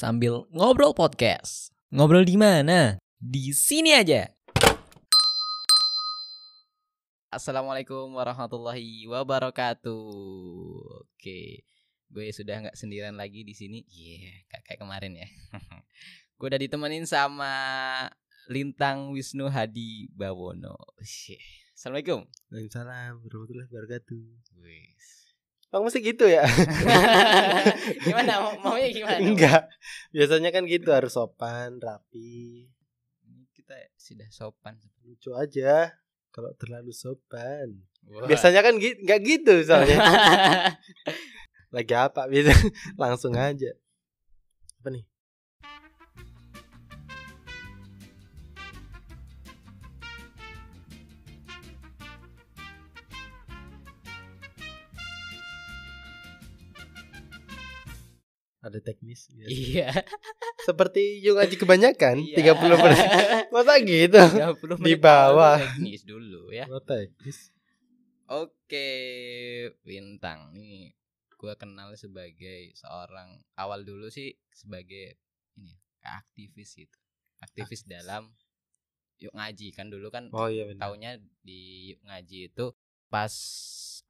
sambil ngobrol podcast. Ngobrol di mana? Di sini aja. Assalamualaikum warahmatullahi wabarakatuh. Oke, gue sudah nggak sendirian lagi di sini. Iya, yeah, kayak kemarin ya. gue udah ditemenin sama Lintang Wisnu Hadi Bawono. Assalamualaikum. Waalaikumsalam warahmatullahi wabarakatuh. Wis. Bang mesti gitu ya? gimana? Mau maunya gimana? Enggak. Biasanya kan gitu harus sopan, rapi. Ini kita sudah sopan. Lucu aja kalau terlalu sopan. Wah. Biasanya kan gitu, enggak gitu soalnya. Lagi apa biasa langsung aja. Apa nih? Ada teknis biasa. Iya. Seperti yang ngaji kebanyakan Iya. 30 persen. Masa gitu? 30 Di bawah. teknis dulu ya. Oh, teknis. Oke, Bintang. Ini gua kenal sebagai seorang awal dulu sih sebagai ini aktivis gitu. Aktivis dalam yuk ngaji kan dulu kan Oh iya taunya di yuk ngaji itu pas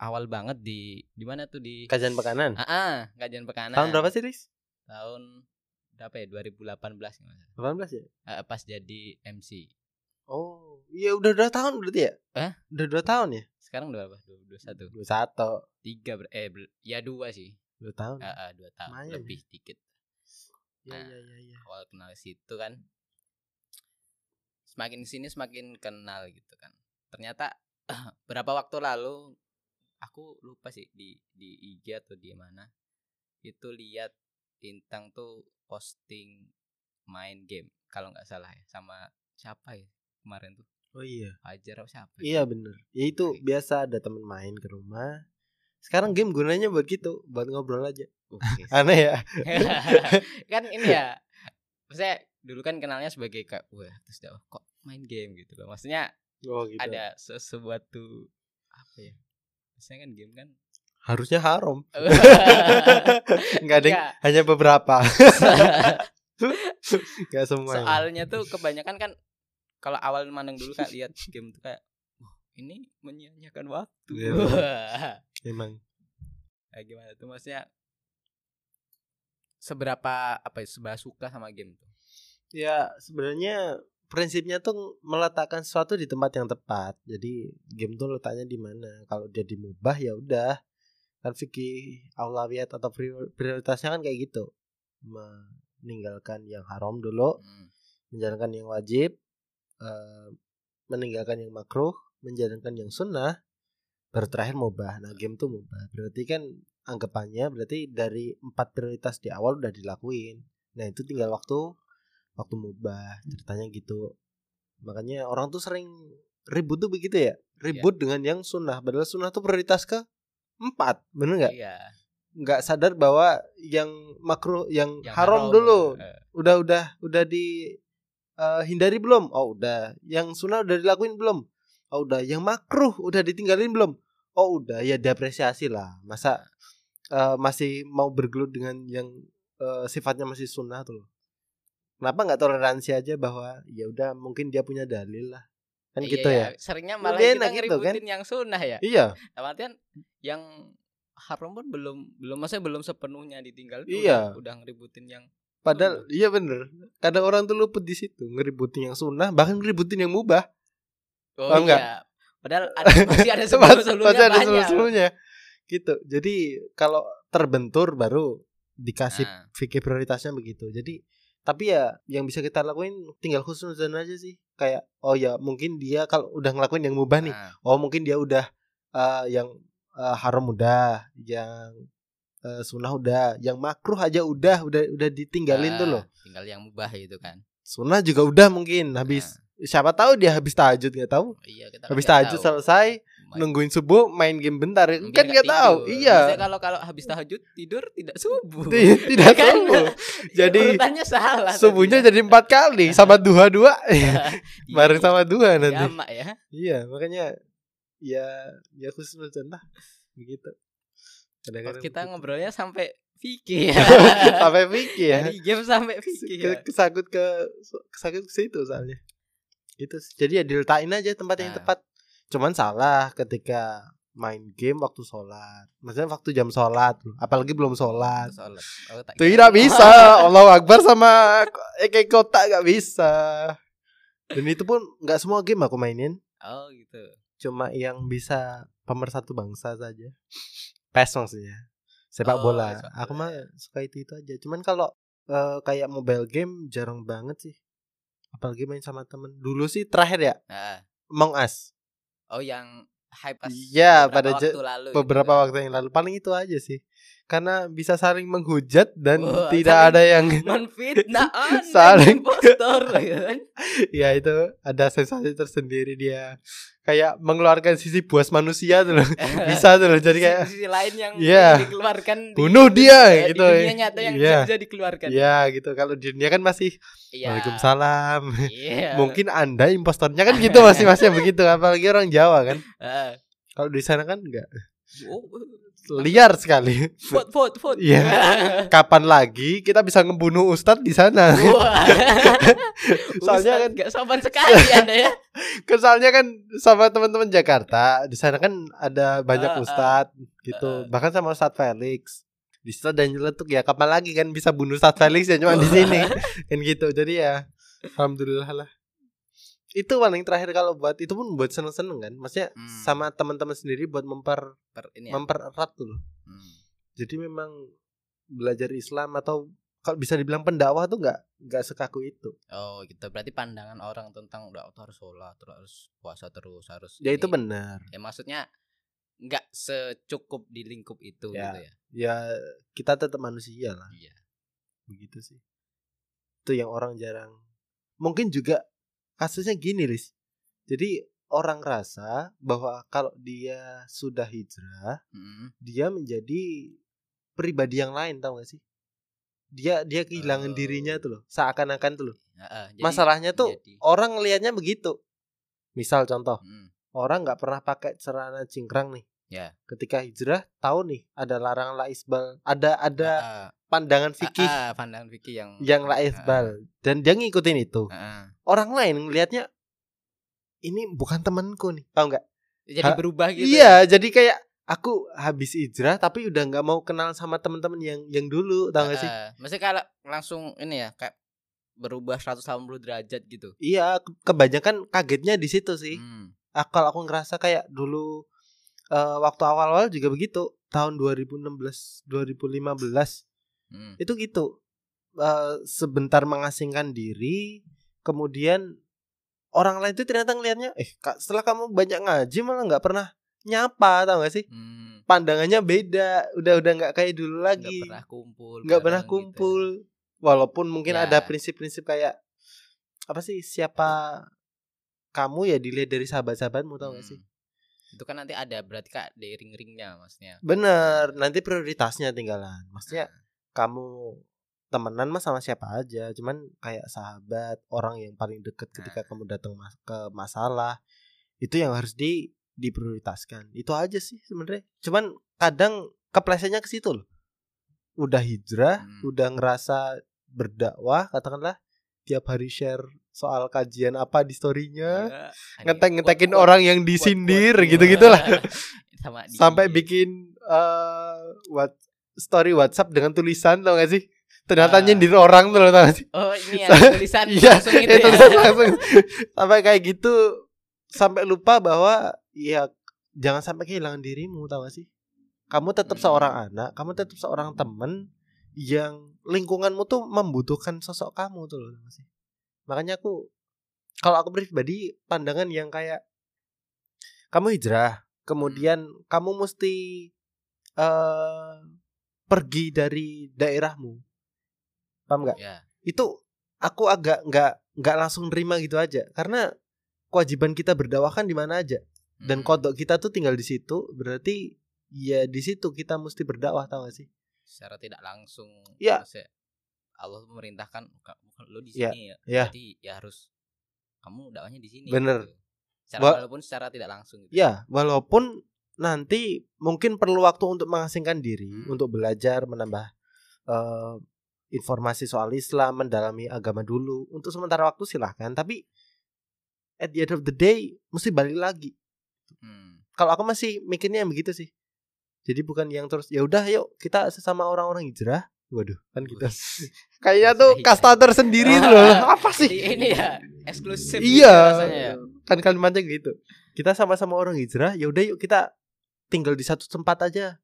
awal banget di di mana tuh di Kajian pekanan. Ah, ah, kajian pekanan. Tahun berapa sih, Riz? Tahun berapa ya? 2018 kalau nggak salah. 18 ya? Eh, pas jadi MC. Oh, iya udah dua tahun berarti ya? Hah? Udah dua tahun ya? Sekarang udah berapa? 21. Dua satu, Tiga ber- eh ber- ya dua sih. dua tahun. Ah, ah, dua tahun Lumayan lebih dikit. Iya nah. iya iya. iya. Awal kenal situ kan. Semakin sini semakin kenal gitu kan. Ternyata berapa waktu lalu aku lupa sih di di IG atau di mana itu lihat Bintang tuh posting main game kalau nggak salah ya sama siapa ya kemarin tuh Oh iya. Fajar apa siapa Iya bener. Ya itu biasa ada teman main ke rumah. Sekarang game gunanya buat gitu, buat ngobrol aja. Oke. Aneh ya? kan ini ya saya dulu kan kenalnya sebagai kayak wah terus dah, kok main game gitu loh maksudnya Oh gitu. ada sesuatu apa ya maksudnya kan game kan Harusnya haram. Enggak ada, yang- Enggak. hanya beberapa. Enggak semua. soalnya tuh kebanyakan kan kalau awal mandang dulu kan lihat game tuh kayak wah ini menyia-nyiakan waktu Iya. Wah. Emang. Kayak gimana tuh maksudnya seberapa apa ya seberapa suka sama game tuh Ya sebenarnya prinsipnya tuh meletakkan sesuatu di tempat yang tepat. Jadi game tuh letaknya di mana. Kalau dia dimubah ya udah. Kan fikih aulawiyat atau prior- prioritasnya kan kayak gitu. Meninggalkan yang haram dulu, Hmm. menjalankan yang wajib, eh, meninggalkan yang makruh, menjalankan yang sunnah, baru terakhir mubah. Nah game tuh mubah. Berarti kan anggapannya berarti dari empat prioritas di awal udah dilakuin. Nah itu tinggal waktu waktu mubah ceritanya gitu. Makanya orang tuh sering ribut tuh begitu ya. Ribut dengan yang sunnah. Padahal sunnah tuh prioritas ke empat, bener nggak? iya Nggak sadar bahwa yang makruh, yang, yang haram, dulu eh, udah udah udah di eh, hindari belum? Oh udah. Yang sunnah udah dilakuin belum? Oh udah. Yang makruh udah ditinggalin belum? Oh udah. Ya diapresiasi lah. Masa eh, masih mau bergelut dengan yang eh, sifatnya masih sunnah tuh? Kenapa nggak toleransi aja bahwa ya udah mungkin dia punya dalil lah. Kan iya, gitu iya. ya. seringnya malah kita enak gitu, ngeributin yang sunnah ya Iya. Artian yang haram pun belum belum maksudnya belum sepenuhnya ditinggal Iya. udah, udah ngeributin yang Padahal iya bener. Kadang orang tuh luput di situ ngeributin yang sunnah, bahkan ngeributin yang mubah. oh Paham iya padahal ada masih ada sebelum sebelumnya ada. Gitu. Jadi kalau terbentur baru dikasih Nah. fikih prioritasnya begitu. Jadi tapi ya yang bisa kita lakuin tinggal khusnuzan aja sih. Kayak oh ya mungkin dia kalau udah ngelakuin yang mubah nih. Nah, Oh mungkin dia udah eh, yang eh, haram udah, yang eh, sunnah udah, yang makruh aja udah, udah udah ditinggalin tuh ah, loh. tinggal yang mubah gitu kan Sunnah juga udah mungkin habis. Siapa tahu dia habis tahajud nggak tahu. Oh, iya kita kan Habis tahajud tahu. selesai Main- nungguin subuh main game bentar. Biar kan nggak tahu. iya. Kalau kalau habis tahajud tidur tidak subuh. Ti- tidak Kan? subuh. Jadi urutannya salah. subuhnya tadinya. jadi empat kali. Sama dua dua. Iya, bareng sama dua nanti. jamak ya. Iya makanya ya ya khusus lah. Begitu. Kadang-kadang kita begitu. ngobrolnya sampai Fikih ya. sampai fikih ya? Dari game sampai fikih ya. ke, kesangkut ke kesangkut ke situ soalnya. Itu jadi ya diletakin aja tempat yang Nah. tepat cuman salah ketika main game waktu sholat. Maksudnya waktu jam sholat. Apalagi belum sholat. Sholat. Oh, tak tidak bisa. Allah Akbar sama kayak kotak gak bisa. Dan itu pun nggak semua game aku mainin. Oh gitu. cuma yang bisa pemersatu bangsa saja. PES maksudnya. Sepak Oh, bola. sepak aku mah ya. suka itu itu aja. Cuman kalau eh, kayak mobile game jarang banget sih. Apalagi main sama temen. Dulu sih terakhir ya. Nah, Among Us oh yang hype pas beberapa pada waktu lalu gitu beberapa kan. waktu yang lalu paling itu aja sih karena bisa saling menghujat dan Wah, tidak saling- ada yang menfitnah Saling- impostor kan. ya itu ada sensasi tersendiri dia kayak mengeluarkan sisi buas manusia tuh loh bisa tuh loh jadi kayak sisi lain yang Iya. dikeluarkan di Bunuh dunia- dia, eh, gitu. di dunia nyata yang Iya. bisa dikeluarkan ya gitu kalau di dunia kan masih Iya. Waalaikumsalam Iya. mungkin anda impostornya kan gitu masih masih begitu apalagi orang Jawa kan Ah. kalau di sana kan enggak Oh, liar sekali. Vote vote vote. Iya. kapan lagi kita bisa ngebunuh ustadz di sana. Soalnya kan- nggak sopan sekali anda ya. Kesalnya kan sama teman-teman Jakarta di sana kan ada banyak ah. ustadz gitu. Ah. bahkan sama Ustadz Felix. Di situ dan nyeletuk ya kapan lagi kan bisa bunuh Ustadz Felix ya cuma di sini? Kan gitu. Jadi ya alhamdulillah lah itu paling terakhir kalau buat itu pun buat seneng-seneng kan maksudnya Hmm. sama teman-teman sendiri buat memper Per- ini ya. mempererat tuh Hmm. jadi memang belajar Islam atau kalau bisa dibilang pendakwah tuh nggak nggak sekaku itu Oh gitu berarti pandangan orang tentang udah harus sholat terus harus puasa terus harus ya itu ini. benar ya maksudnya nggak secukup di lingkup itu Ya. gitu ya ya kita tetap manusia lah iya begitu sih itu yang orang jarang mungkin juga kasusnya gini Lis jadi orang rasa bahwa kalau dia sudah hijrah Mm. dia menjadi pribadi yang lain tau gak sih dia dia kehilangan Oh. dirinya tuh loh seakan-akan tuh loh Heeh, jadi- masalahnya tuh jadi- orang ngelihatnya begitu misal contoh Mm. orang nggak pernah pakai celana cingkrang nih Ya. ketika hijrah tahu nih ada larangan la isbal ada ada Ah, pandangan fikih ah, ah, pandangan fikih yang yang la isbal dan dia ngikutin itu. Ah, orang lain ngelihatnya ini bukan temanku nih. Tahu nggak? Jadi Ha- berubah gitu iya jadi kayak aku habis hijrah tapi udah nggak mau kenal sama teman-teman yang yang dulu. Tahu nggak sih? Ah, maksudnya kalau langsung ini ya kayak berubah 180 derajat gitu? Iya ke- kebanyakan kagetnya di situ sih. Hmm. Ah, kalau aku ngerasa kayak dulu eh, waktu awal-awal juga begitu. Tahun 2016 2015 Hmm. itu gitu Eh, sebentar mengasingkan diri kemudian orang lain itu ternyata ngelihatnya eh kak setelah kamu banyak ngaji malah nggak pernah nyapa tau gak sih Hmm. pandangannya beda udah udah nggak kayak dulu nggak lagi pernah kumpul nggak pernah gitu. kumpul walaupun mungkin Ya. ada prinsip-prinsip kayak apa sih siapa kamu ya dilihat dari sahabat-sahabatmu tau gak sih Hmm. itu kan nanti ada berarti kak di ring-ringnya maksudnya bener nanti prioritasnya tinggalan maksudnya Nah, kamu temenan mah sama siapa aja cuman kayak sahabat orang yang paling deket ketika kamu datang mas- ke masalah itu yang harus di diprioritaskan itu aja sih sebenarnya cuman kadang keplesetnya ke situ loh udah hijrah Hmm. udah ngerasa berdakwah katakanlah tiap hari share soal kajian apa di storynya iya. ngetek ngetekin orang yang disindir gitu. gitu gitulah sama sampai bikin eh what story WhatsApp dengan tulisan tau gak sih? Ternyata Ah. nyindir orang tuh loh tau gak sih? oh ini ya tulisan Iya, langsung itu itu ya tulisan langsung sampai kayak gitu sampai lupa bahwa ya jangan sampai kehilangan dirimu tau gak sih? Kamu tetap Hmm. seorang anak, kamu tetap seorang temen yang lingkunganmu tuh membutuhkan sosok kamu tuh loh tau gak sih? Makanya aku kalau aku pribadi pandangan yang kayak kamu hijrah, kemudian kamu mesti eh pergi dari daerahmu. Paham nggak? ya Itu aku agak nggak nggak langsung nerima gitu aja karena kewajiban kita berdakwah kan di mana aja dan Hmm. kodok kita tuh tinggal di situ berarti ya di situ kita mesti berdakwah tau gak sih? secara tidak langsung maksudnya Allah memerintahkan "Ka- bukan lo di Iya, sini ya iya. berarti ya harus kamu dakwahnya di sini Bener. gitu. Secara, Wa- walaupun secara tidak langsung gitu. Ya, walaupun nanti mungkin perlu waktu untuk mengasingkan diri, Hmm. untuk belajar, menambah eh, informasi soal Islam, mendalami agama dulu. Untuk sementara waktu silahkan, tapi at the end of the day mesti balik lagi. Hmm. Kalau aku masih mikirnya yang begitu sih. Jadi bukan yang terus ya udah yuk kita sesama orang-orang hijrah. Waduh, kan kita kayaknya tuh kasta tersendiri tuh loh. Apa sih? Ini ya eksklusif gitu Iya. rasanya ya. Kan kalimatnya gitu. Kita sama-sama orang hijrah, ya udah yuk kita tinggal di satu tempat aja.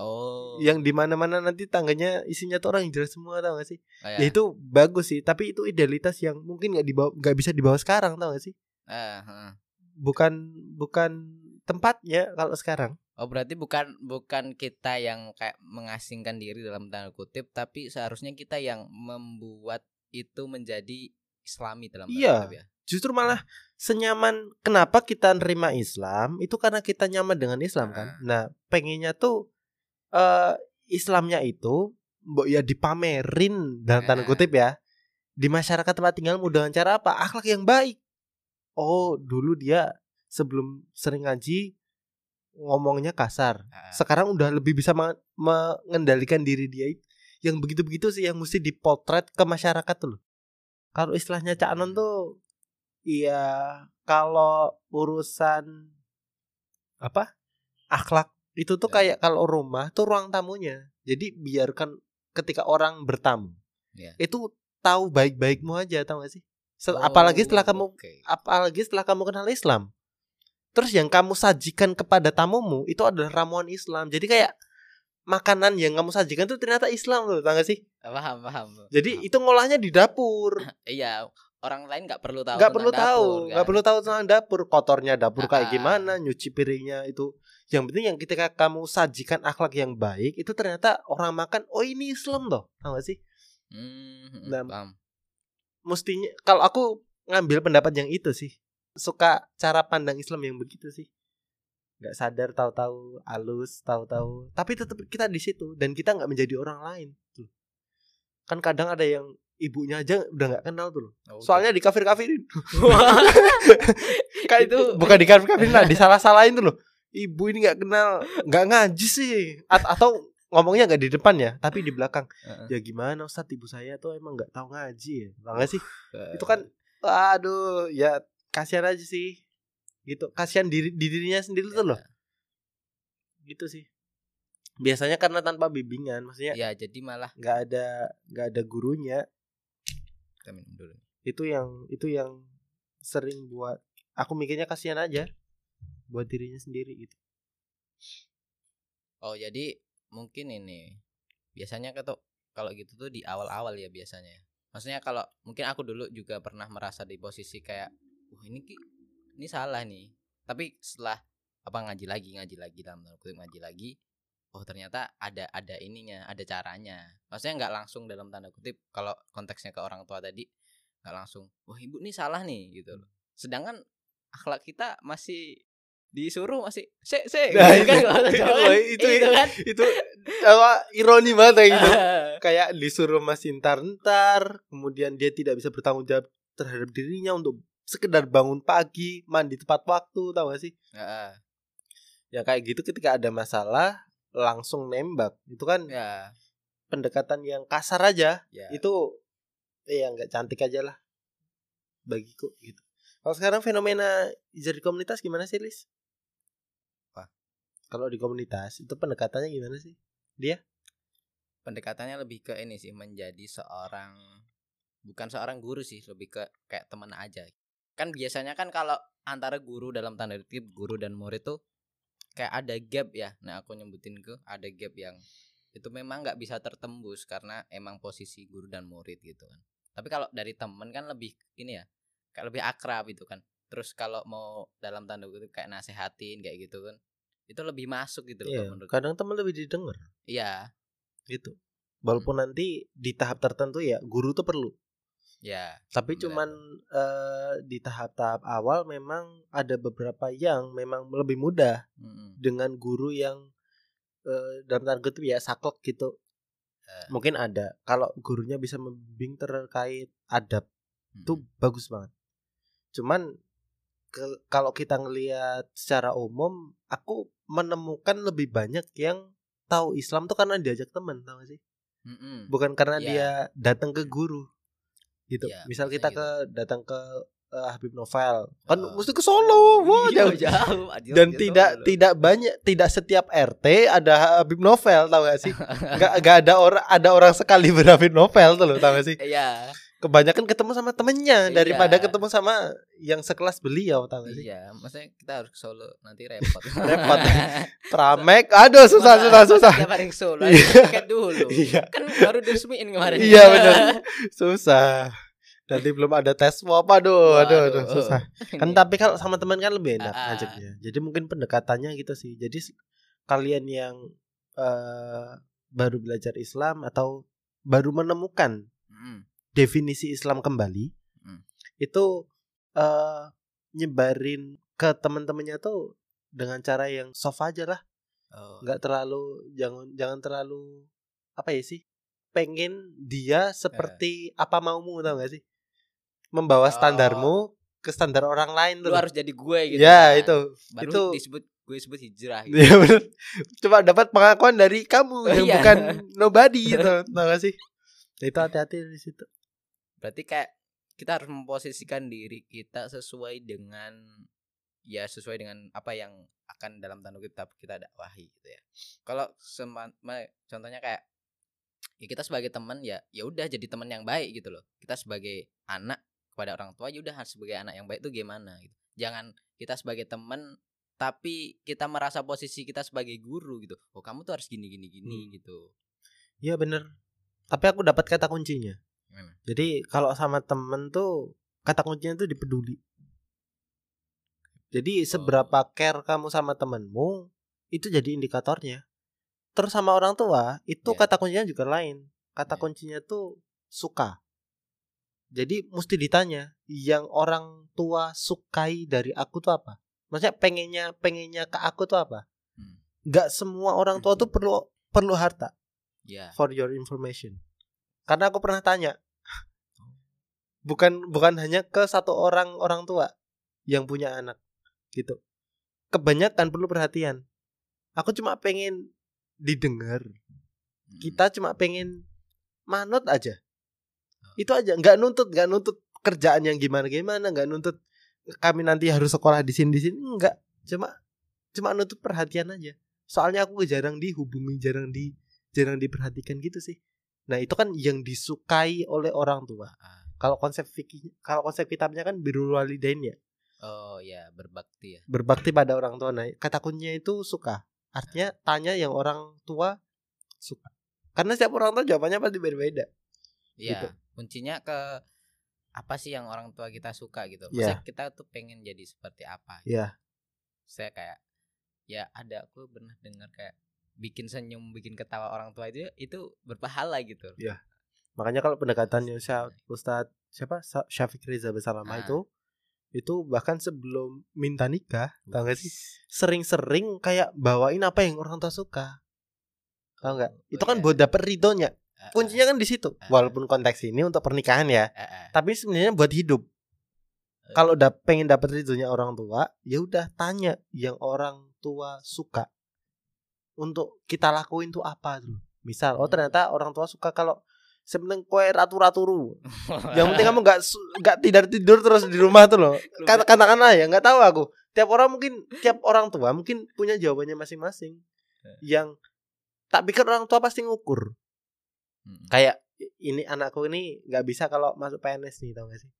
Oh. Yang di mana-mana nanti tangganya isinya tuh orang hijrah semua tau gak sih? Oh, Ya itu bagus sih, tapi itu idealitas yang mungkin nggak dibawa nggak bisa dibawa sekarang tau gak sih? Ah, ah. Bukan bukan tempatnya kalau sekarang. Oh berarti bukan bukan kita yang kayak mengasingkan diri dalam tanda kutip, tapi seharusnya kita yang membuat itu menjadi Islami dalam tanda Iya. kutip ya. Justru malah senyaman kenapa kita nerima Islam itu karena kita nyaman dengan Islam kan. Nah, pengennya tuh eh Islamnya itu mbok ya dipamerin dalam tanda Eh. kutip ya di masyarakat tempat tinggalmu dengan cara apa? Akhlak yang baik. Oh, dulu dia sebelum sering ngaji ngomongnya kasar. Ah, Sekarang udah lebih bisa mengendalikan diri dia. Yang begitu-begitu sih yang mesti dipotret ke masyarakat tuh. Kalau istilahnya Cak Anon tuh Iya, kalau urusan apa? Akhlak itu tuh Ya. kayak kalau rumah tuh ruang tamunya. Jadi biarkan ketika orang bertamu. Ya. Itu tahu baik-baikmu aja, tahu gak sih? Oh, apalagi setelah kamu oke. apalagi setelah kamu kenal Islam. Terus yang kamu sajikan kepada tamumu itu adalah ramuan Islam. Jadi kayak makanan yang kamu sajikan tuh ternyata Islam loh, tahu gak sih? paham paham. Jadi paham. itu ngolahnya di dapur. iya orang lain nggak perlu tahu. nggak perlu tahu nggak kan? perlu tahu tentang dapur kotornya dapur kayak Ah. gimana nyuci piringnya itu yang penting yang ketika kamu sajikan akhlak yang baik itu ternyata orang makan oh ini Islam loh tahu gak sih Hmm, Nah, paham. mestinya kalau aku ngambil pendapat yang itu sih suka cara pandang Islam yang begitu sih nggak sadar tahu-tahu halus tahu-tahu tapi tetap kita di situ dan kita nggak menjadi orang lain tuh kan kadang ada yang ibunya aja udah nggak kenal tuh loh. Oh, soalnya di kafir kafirin kayak itu bukan di kafir kafirin lah disalah-salahin tuh loh. Ibu ini nggak kenal nggak ngaji sih. A- atau ngomongnya nggak di depan ya tapi di belakang. Heeh. ya gimana Ustadz ibu saya tuh emang nggak tahu ngaji ya. Nggak sih? Eh, itu kan aduh ya kasihan aja sih. Gitu kasihan diri di dirinya sendiri tuh loh. Gitu sih. Biasanya karena tanpa bimbingan maksudnya ya jadi malah nggak ada nggak ada gurunya kita minum dulu. itu yang itu yang sering buat aku mikirnya kasihan aja buat dirinya sendiri gitu Oh jadi mungkin ini biasanya ketuk kalau gitu tuh di awal-awal ya biasanya. Maksudnya kalau mungkin aku dulu juga pernah merasa di posisi kayak, wah ini ini salah nih. Tapi setelah apa ngaji lagi ngaji lagi dalam kutip ngaji lagi, oh ternyata ada ada ininya, ada caranya. Maksudnya nggak langsung dalam tanda kutip kalau konteksnya ke orang tua tadi nggak langsung, wah ibu ini salah nih gitu loh. Sedangkan akhlak kita masih disuruh masih se se Nah, gitu kan itu- kalau itu- kan, itu- itu kan itu apa ironi banget kayak gitu kayak disuruh masih ntar-ntar kemudian dia tidak bisa bertanggung jawab terhadap dirinya untuk sekedar bangun pagi mandi tepat waktu tahu gak sih Heeh. ya kayak gitu ketika ada masalah langsung nembak itu kan ya pendekatan yang kasar aja ya itu ya nggak cantik aja lah bagiku gitu kalau sekarang fenomena jadi komunitas gimana sih Lis? Apa? Kalau di komunitas itu pendekatannya gimana sih? pendekatannya lebih ke ini sih menjadi seorang bukan seorang guru sih lebih ke kayak teman aja kan biasanya kan kalau antara guru dalam tanda kutip guru dan murid tuh kayak ada gap ya. Nah aku nyebutin ke ada gap yang itu memang nggak bisa tertembus karena emang posisi guru dan murid gitu kan. Tapi kalau dari temen kan lebih ini ya kayak lebih akrab itu kan. Terus kalau mau dalam tanda kutip kayak nasehatin kayak gitu kan itu lebih masuk gitu loh Iya, menurut kadang teman lebih didengar. Iya. Gitu. Walaupun nanti di tahap tertentu ya guru tuh perlu. Ya Tapi cuman eh, di tahap-tahap awal memang ada beberapa yang memang lebih mudah Mm-mm. dengan guru yang eh, dalam tanda kutip ya saklek gitu. Eh. Mungkin ada. Kalau gurunya bisa membimbing terkait adab itu Mm-mm. bagus banget. Cuman ke- kalau kita ngelihat secara umum, aku menemukan lebih banyak yang tahu Islam tuh karena diajak teman, tahu gak sih? Mm-mm. bukan karena Iya. dia datang ke guru gitu Iya, misal kita gitu. ke datang ke eh, Habib Novel kan Oh. mesti ke Solo wah Iya, jauh. jauh. Dan jauh tidak Solo. tidak banyak tidak setiap RT ada Habib Novel tau gak sih nggak nggak ada orang ada orang sekali berhabib Novel tuh loh tau gak sih Iya. Kebanyakan ketemu sama temennya Iya. daripada ketemu sama yang sekelas beliau gak sih Iya, maksudnya kita harus ke Solo nanti repot. Repot. Pramek aduh susah Masa- susah susah hari ke Solo, Iya. tiket dulu. iya Kan baru diresmiin kemarin. Iya, bener. susah nanti belum ada tes swab aduh aduh aduh Waduh. susah kan tapi kalau sama teman kan lebih enak Ah, ah. ngajaknya jadi mungkin pendekatannya gitu sih jadi kalian yang eh, baru belajar Islam atau baru menemukan Mm. Definisi Islam kembali Hmm. itu eh nyebarin ke teman-temannya tuh dengan cara yang soft aja lah Oh. nggak terlalu jangan jangan terlalu apa ya sih pengen dia seperti apa maumu tau gak sih membawa Oh. standarmu ke standar orang lain tuh Lu harus jadi gue gitu. ya kan. itu Baru itu disebut gue sebut hijrah gitu. Iya Coba dapat pengakuan dari kamu yang Iya. bukan nobody gitu, tau gak sih? Nah, itu hati-hati di situ. Berarti kayak kita harus memposisikan diri kita sesuai dengan ya sesuai dengan apa yang akan dalam tanda kutip kita dakwahi gitu ya. Kalau contohnya kayak ya kita sebagai teman ya ya udah jadi teman yang baik gitu loh. Kita sebagai anak kepada orang tua ya udah harus sebagai anak yang baik itu gimana gitu. Jangan kita sebagai teman tapi kita merasa posisi kita sebagai guru gitu. Oh, kamu tuh harus gini gini gini Hmm. gitu. Iya bener Tapi aku dapat kata kuncinya. Gimana? Jadi kalau sama temen tuh kata kuncinya tuh dipeduli. Jadi seberapa care kamu sama temenmu itu jadi indikatornya. Terus sama orang tua itu Iya. kata kuncinya juga lain. Kata Iya. kuncinya tuh suka. Jadi mesti ditanya yang orang tua sukai dari aku tuh apa? Maksudnya pengennya pengennya ke aku tuh apa? Hmm. Gak semua orang tua tuh perlu perlu harta Ya. for your information. Karena aku pernah tanya. Bukan bukan hanya ke satu orang orang tua yang punya anak gitu. Kebanyakan perlu perhatian. Aku cuma pengen didengar. Hmm. Kita cuma pengen manut aja. Itu aja, nggak nuntut, nggak nuntut kerjaan yang gimana gimana, nggak nuntut kami nanti harus sekolah di sini di sini, enggak. Cuma cuma nuntut perhatian aja. Soalnya aku jarang dihubungi, jarang di jarang diperhatikan gitu sih. Nah, itu kan yang disukai oleh orang tua. Ah. Kalau konsep fikih kalau konsep kitabnya kan birrul walidain ya, Oh ya berbakti ya. berbakti pada orang tua. Nah, kata kuncinya itu suka. Artinya tanya yang orang tua suka. Karena setiap orang tua jawabannya pasti berbeda. Iya. Gitu. Kuncinya ke apa sih yang orang tua kita suka gitu. Maksudnya kita tuh pengen jadi seperti apa. Iya. Saya kayak ya ada aku pernah dengar kayak bikin senyum, bikin ketawa orang tua itu itu berpahala gitu. Iya. Makanya kalau pendekatannya Ustadz siapa Syafiq Reza Bersalamah Ah. itu itu bahkan sebelum minta nikah, tau gak sih? Sering-sering kayak bawain apa yang orang tua suka. Tau nggak? Oh, Itu kan iya. buat dapet ridhonya. Ah, Kuncinya kan di situ. Ah. Walaupun konteks ini untuk pernikahan ya, ah, ah, ah. tapi sebenarnya buat hidup. Eh. Kalau udah pengen dapet ridhonya orang tua, ya udah tanya yang orang tua suka. Untuk kita lakuin tuh apa tuh? Misal, oh Hmm. ternyata orang tua suka kalau sebenarnya kue ratu-raturu. Yang penting kamu nggak nggak tidur tidur terus di rumah tuh loh. Kata katakanlah ya nggak tahu aku. Tiap orang mungkin tiap orang tua mungkin punya jawabannya masing-masing. Eh. Yang tak pikir orang tua pasti ngukur. Kayak ini anakku ini nggak bisa kalau masuk PNS nih tau gak sih?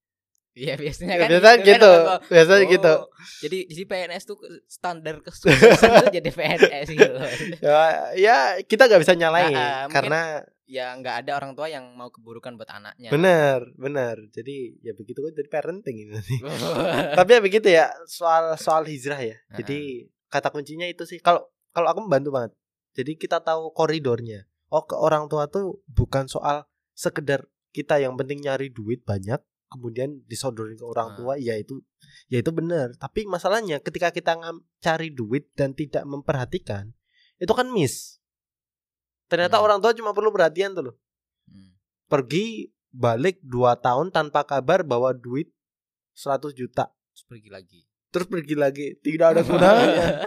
Iya biasanya Ya, kan biasanya kan gitu, kalau- biasanya Oh, gitu. Jadi di si PNS tuh standar kesuksesan tuh jadi PNS gitu. Ya, ya kita nggak bisa nyalain Ah, ah, mungkin- karena Ya nggak ada orang tua yang mau keburukan buat anaknya. benar, benar. Jadi ya begitu kan dari parenting ini. Tapi ya begitu ya soal soal hijrah ya. Jadi kata kuncinya itu sih kalau kalau aku membantu banget. Jadi kita tahu koridornya. Oh ke orang tua tuh bukan soal sekedar kita yang penting nyari duit banyak kemudian disodorin ke orang Ah. tua ya itu ya itu benar. Tapi masalahnya ketika kita cari duit dan tidak memperhatikan itu kan miss. Ternyata Hmm. orang tua cuma perlu perhatian tuh loh. Hmm. Pergi balik 2 tahun tanpa kabar bawa duit 100 juta Terus pergi lagi. terus pergi lagi tidak ada gunanya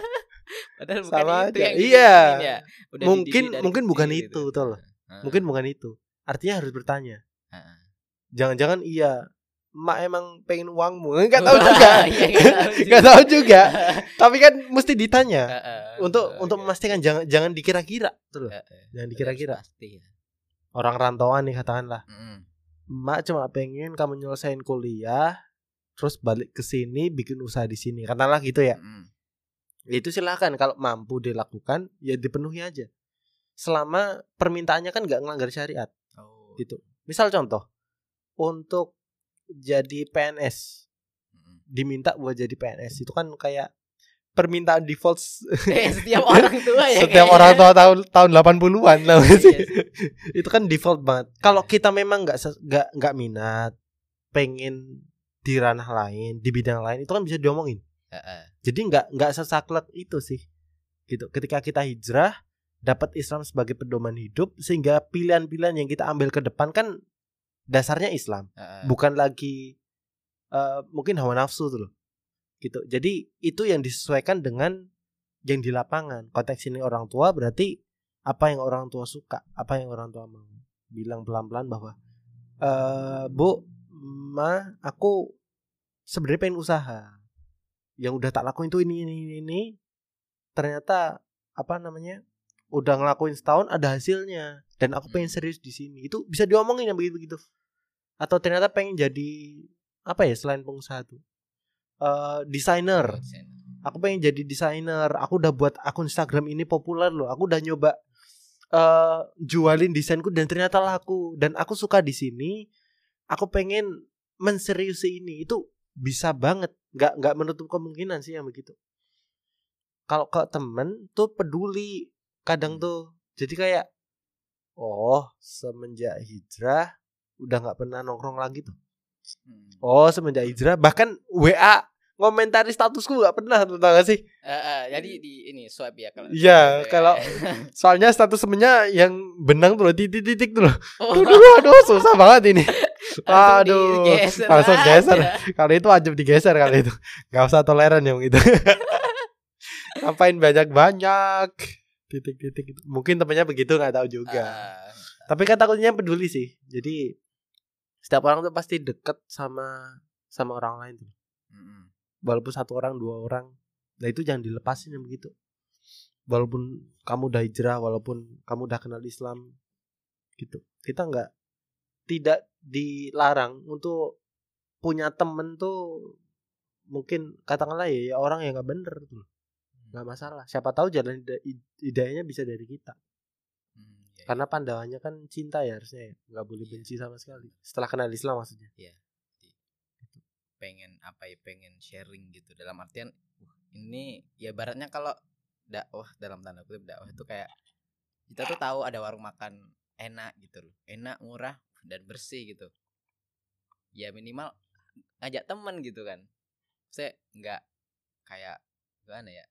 Padahal bukan Sama itu aja. yang Iya. ya. Udah mungkin mungkin bukan itu gitu. tuh loh Mungkin bukan itu. Artinya harus bertanya. Jangan-jangan iya, emak emang pengen uangmu. Enggak tahu juga. Iya, nggak tahu juga. Enggak tahu juga. Tapi kan mesti ditanya untuk untuk iya. memastikan jangan jangan dikira-kira tuh loh. Jangan dikira-kira. pasti ya. Orang rantauan nih katakanlah. Emak cuma pengen kamu nyelesain kuliah terus balik ke sini bikin usaha di sini. Katakanlah gitu ya. Itu silahkan kalau mampu dilakukan ya dipenuhi aja selama permintaannya kan nggak ngelanggar syariat Oh. gitu misal contoh untuk jadi PNS diminta buat jadi PNS itu kan kayak permintaan default Eh, setiap orang tua ya. setiap kayaknya. orang tua tahun tahun 80-an lah Iya sih. sih. itu kan default banget kalau kita memang nggak nggak nggak minat pengen di ranah lain di bidang lain itu kan bisa diomongin. Jadi nggak nggak sesaklek itu sih. Gitu. Ketika kita hijrah dapat Islam sebagai pedoman hidup sehingga pilihan-pilihan yang kita ambil ke depan kan dasarnya Islam, Heeh. bukan lagi eh, mungkin hawa nafsu tuh loh. Gitu. Jadi itu yang disesuaikan dengan yang di lapangan. Konteks ini orang tua berarti apa yang orang tua suka, apa yang orang tua mau. Bilang pelan-pelan bahwa eh Bu, Ma, aku sebenarnya pengen usaha yang udah tak lakuin tuh ini ini ini, ini ternyata apa namanya udah ngelakuin setahun ada hasilnya. Dan aku pengen Hmm. serius di sini. Itu bisa diomongin yang begitu begitu atau ternyata pengen jadi apa ya selain pengusaha tuh? Eh desainer. Aku pengen jadi desainer. Aku udah buat akun Instagram ini populer loh. Aku udah nyoba eh jualin desainku dan ternyata laku. Dan aku suka di sini. Aku pengen menseriusi ini. Itu bisa banget. Nggak nggak menutup kemungkinan sih yang begitu. Kalau ke temen tuh peduli kadang Hmm. tuh jadi kayak oh semenjak hijrah udah nggak pernah nongkrong lagi tuh Hmm. oh semenjak hijrah bahkan WA ngomentari statusku nggak pernah tuh tau gak sih Heeh, jadi di ini swipe ya kalau. Iya, ya. kalau- soalnya status temennya yang benang tuh loh, titik-titik tuh loh Oh, aduh, aduh, aduh susah banget ini aduh, digeser langsung geser. kali itu wajib digeser kali itu nggak usah toleran yang gitu ngapain banyak-banyak titik-titik mungkin temennya begitu nggak tahu juga. Ah, tapi kan takutnya peduli sih. Jadi setiap orang tuh pasti deket sama sama orang lain tuh. Walaupun satu orang dua orang. Nah itu jangan dilepasin yang begitu. Walaupun kamu udah hijrah walaupun kamu udah kenal Islam gitu. Kita nggak tidak dilarang untuk punya temen tuh mungkin katakanlah ya, ya orang yang nggak bener tuh nggak masalah. Siapa tahu jalan hida- hidayahnya bisa dari kita. Hmm, iya, karena pandangannya kan cinta ya harusnya ya. Nggak boleh Iya. benci sama sekali. Setelah kenal Islam maksudnya. Iya. Gitu. pengen apa ya pengen sharing gitu. Dalam artian wah, ini ya baratnya kalau dakwah dalam tanda kutip dakwah itu kayak kita tuh tahu ada warung makan enak gitu loh. Enak murah dan bersih gitu. Ya minimal ngajak temen gitu kan. Saya nggak kayak gimana ya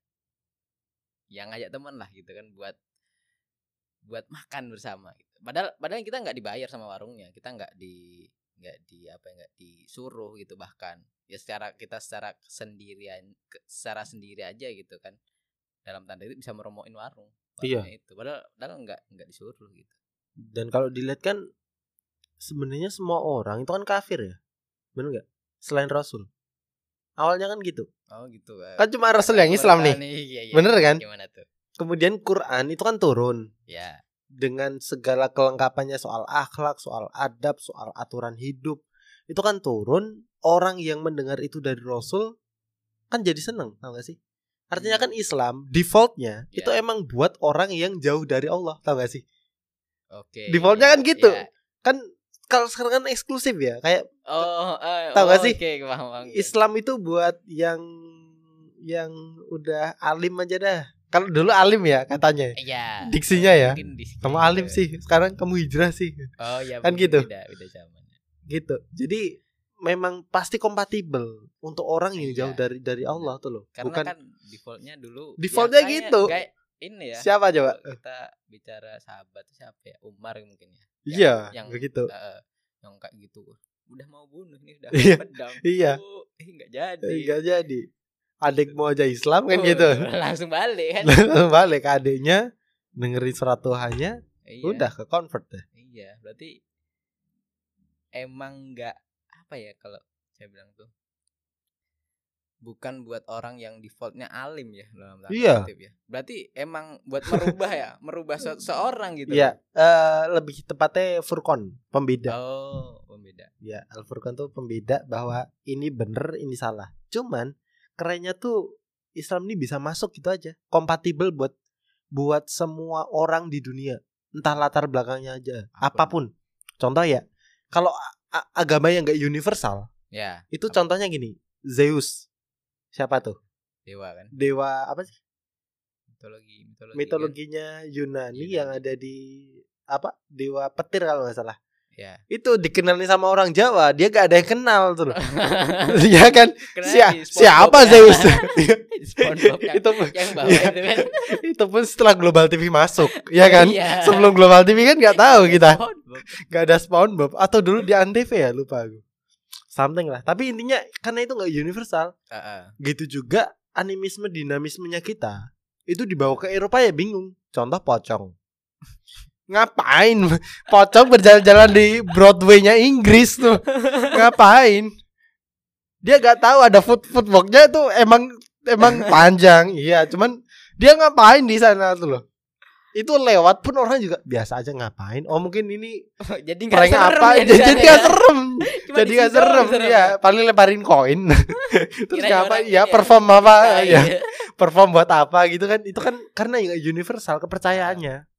yang ngajak temen lah gitu kan buat buat makan bersama gitu. padahal padahal kita nggak dibayar sama warungnya kita nggak di nggak di apa ya, nggak disuruh gitu bahkan. Ya secara kita secara sendirian secara sendiri aja gitu kan. Dalam tanda itu bisa meromokin warung Iya. itu. Padahal padahal nggak nggak disuruh gitu. Dan kalau dilihat kan sebenarnya semua orang itu kan kafir ya. Bener nggak? Selain Rasul. Awalnya kan gitu oh gitu Pak. kan cuma Rasul yang Islam nih Iya, iya, Bener iya. kan? gimana tuh kemudian Quran itu kan turun ya dengan segala kelengkapannya soal akhlak soal adab soal aturan hidup itu kan turun orang yang mendengar itu dari Rasul kan jadi seneng tau gak sih artinya kan Hmm. Islam defaultnya Ya. itu emang buat orang yang jauh dari Allah tau gak sih oke Defaultnya iya, kan gitu. iya. kan kalau sekarang kan eksklusif ya kayak oh Tahu oh, gak sih? oke paham, paham. Islam itu buat yang yang udah alim aja dah. Kalau dulu alim ya katanya. Iya. Diksinya ya. Kamu alim sih, sekarang kamu hijrah sih. Oh iya. Kan gitu. Beda, beda zaman. Gitu. Jadi memang pasti kompatibel untuk orang yang Iya. jauh dari dari Allah tuh loh. Karena Bukan kan defaultnya dulu. Defaultnya kayak- gitu. Kayak ini ya. siapa coba? Kita bicara sahabat siapa ya? Umar mungkin ya. Iya, yang begitu. eh, yang kayak gitu. Udah mau bunuh nih udah Iya, pedang. iya. Oh, eh, nggak jadi. Enggak jadi. Adik mau aja Islam kan Oh, gitu. Langsung balik kan. Langsung balik adiknya dengerin surat Tuhannya Iya. Udah ke convert deh. Iya, berarti emang nggak apa ya kalau saya bilang tuh bukan buat orang yang defaultnya alim ya dalam tanda Iya. kutip ya. Berarti emang buat merubah ya, merubah se- seorang gitu. Iya, eh, lebih tepatnya furqan, pembeda. Oh, pembeda. Ya, al furqan tuh pembeda bahwa ini bener, ini salah. Cuman kerennya tuh Islam ini bisa masuk gitu aja, kompatibel buat buat semua orang di dunia, entah latar belakangnya aja, apa pun. Contoh ya, kalau agama yang nggak universal, Ya, itu Apa? contohnya gini, Zeus, siapa tuh? dewa kan. Dewa apa sih? Mitologi, mitologi. kan? Mitologinya Yunani Yunani. yang ada di apa? Dewa petir kalau nggak salah. Ya. itu dikenalin sama orang Jawa dia gak ada yang kenal tuh loh ya kan SpongeBob siapa ya. Zeus yang, itu yang bawah Iya. itu kan. itu pun setelah Global TV masuk ya kan Iya. sebelum Global TV kan nggak tahu kita nggak ada SpongeBob atau dulu di Antv ya lupa aku something lah. Tapi intinya karena itu nggak universal Heeh. gitu juga animisme dinamismenya kita itu dibawa ke Eropa ya bingung. Contoh pocong. Ngapain? Pocong berjalan-jalan di Broadway-nya Inggris tuh. Ngapain? Dia nggak tahu ada foot footworknya tuh emang emang panjang. Iya cuman dia ngapain di sana tuh loh itu lewat pun orang juga biasa aja ngapain? Oh mungkin ini jadi nggak serem apa? ya di jadi ya. serem. Cuma jadi di nggak situ doang serem ya? Paling lebarin koin. Terus Kirain apa ya ini perform apa? Nah, ya iya. perform buat apa gitu kan? Itu kan karena nggak universal kepercayaannya.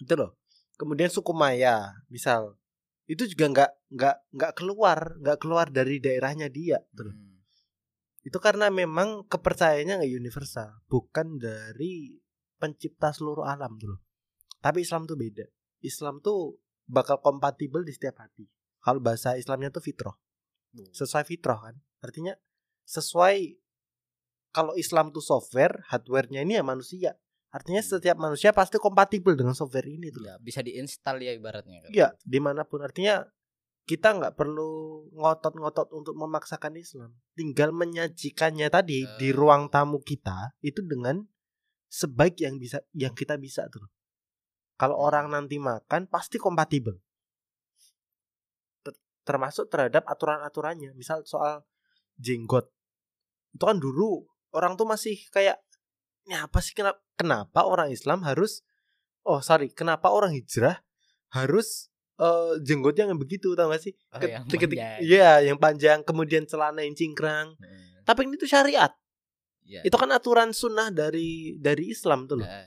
Itu loh. Kemudian suku Maya misal. Itu juga nggak nggak nggak keluar nggak keluar dari daerahnya dia tuh loh. Hmm. itu karena memang kepercayaannya nggak universal. Bukan dari pencipta seluruh alam tuh loh. Tapi Islam tuh beda. Islam tuh bakal kompatibel di setiap hati. Kalau bahasa Islamnya tuh fitrah sesuai fitrah kan. Artinya sesuai kalau Islam tuh software hardwarenya ini ya manusia. Artinya Hmm. setiap manusia pasti kompatibel dengan software ini tuh Ya, bisa diinstal ya ibaratnya kan. ya di mana pun. Artinya kita nggak perlu ngotot-ngotot untuk memaksakan Islam. Tinggal menyajikannya tadi di Eh. ruang tamu kita itu dengan sebaik yang bisa yang kita bisa tuh. Kalau Hmm. orang nanti makan pasti kompatibel. Ter- termasuk terhadap aturan-aturannya. Misal soal jenggot. Itu kan dulu orang tuh masih kayak ini apa sih? Kenapa kenapa orang Islam harus oh sorry kenapa orang hijrah harus eh, jenggotnya yang begitu? Tau gak sih? Oh, Ket- yang ketik- panjang. iya yang panjang kemudian celana yang cingkrang. Heeh. tapi ini tuh syariat Iya. itu kan aturan sunnah dari dari Islam tuh loh Heeh.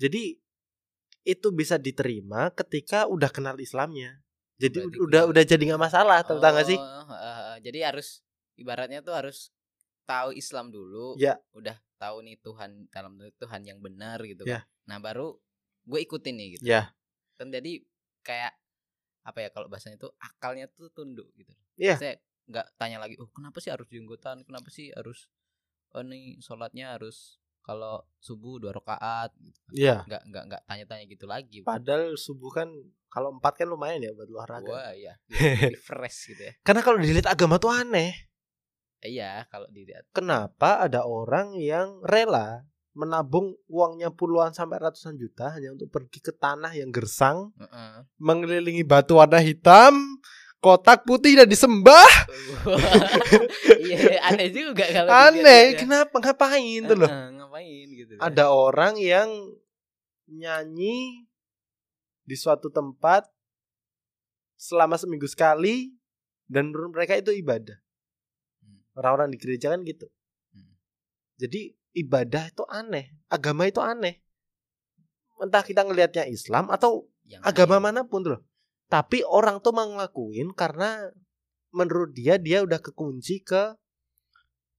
jadi itu bisa diterima ketika udah kenal Islamnya jadi Berarti udah udah jadi nggak masalah tau gak sih Oh, heeh, heeh. jadi harus ibaratnya tuh harus tahu Islam dulu. Ya. Udah tahu nih Tuhan dalam Tuhan yang benar gitu Ya. kan. Nah, baru gue ikutin nih gitu. ya Kan jadi kayak apa ya kalau bahasanya tuh akalnya tuh tunduk gitu. Iya. Saya nggak tanya lagi, "Oh, kenapa sih harus jenggotan? Kenapa sih harus oh nih sholatnya harus kalau subuh dua rakaat gitu. kan. Iya. Nggak nggak nggak tanya-tanya gitu lagi. padahal subuh kan kalau empat kan lumayan ya buat olahraga Wah, iya. Lebih fresh gitu ya. karena kalau dilihat agama tuh aneh Iya, kalau dilihat kenapa ada orang yang rela menabung uangnya puluhan sampai ratusan juta hanya untuk pergi ke tanah yang gersang, Heeh. mengelilingi batu warna hitam, kotak putih dan disembah. Iya, aneh juga kalau Aneh, dilihat ya. kenapa ngapain tuh loh? Ngapain gitu. ya. Ada orang yang nyanyi di suatu tempat selama seminggu sekali dan menurut mereka itu ibadah. Hmm. Orang-orang di gereja kan gitu. Hmm. Jadi ibadah itu aneh, agama itu aneh. Entah kita ngelihatnya Islam atau Yang agama lain. mana pun tuh. loh. Tapi orang tuh mengakuin karena menurut dia dia udah kekunci ke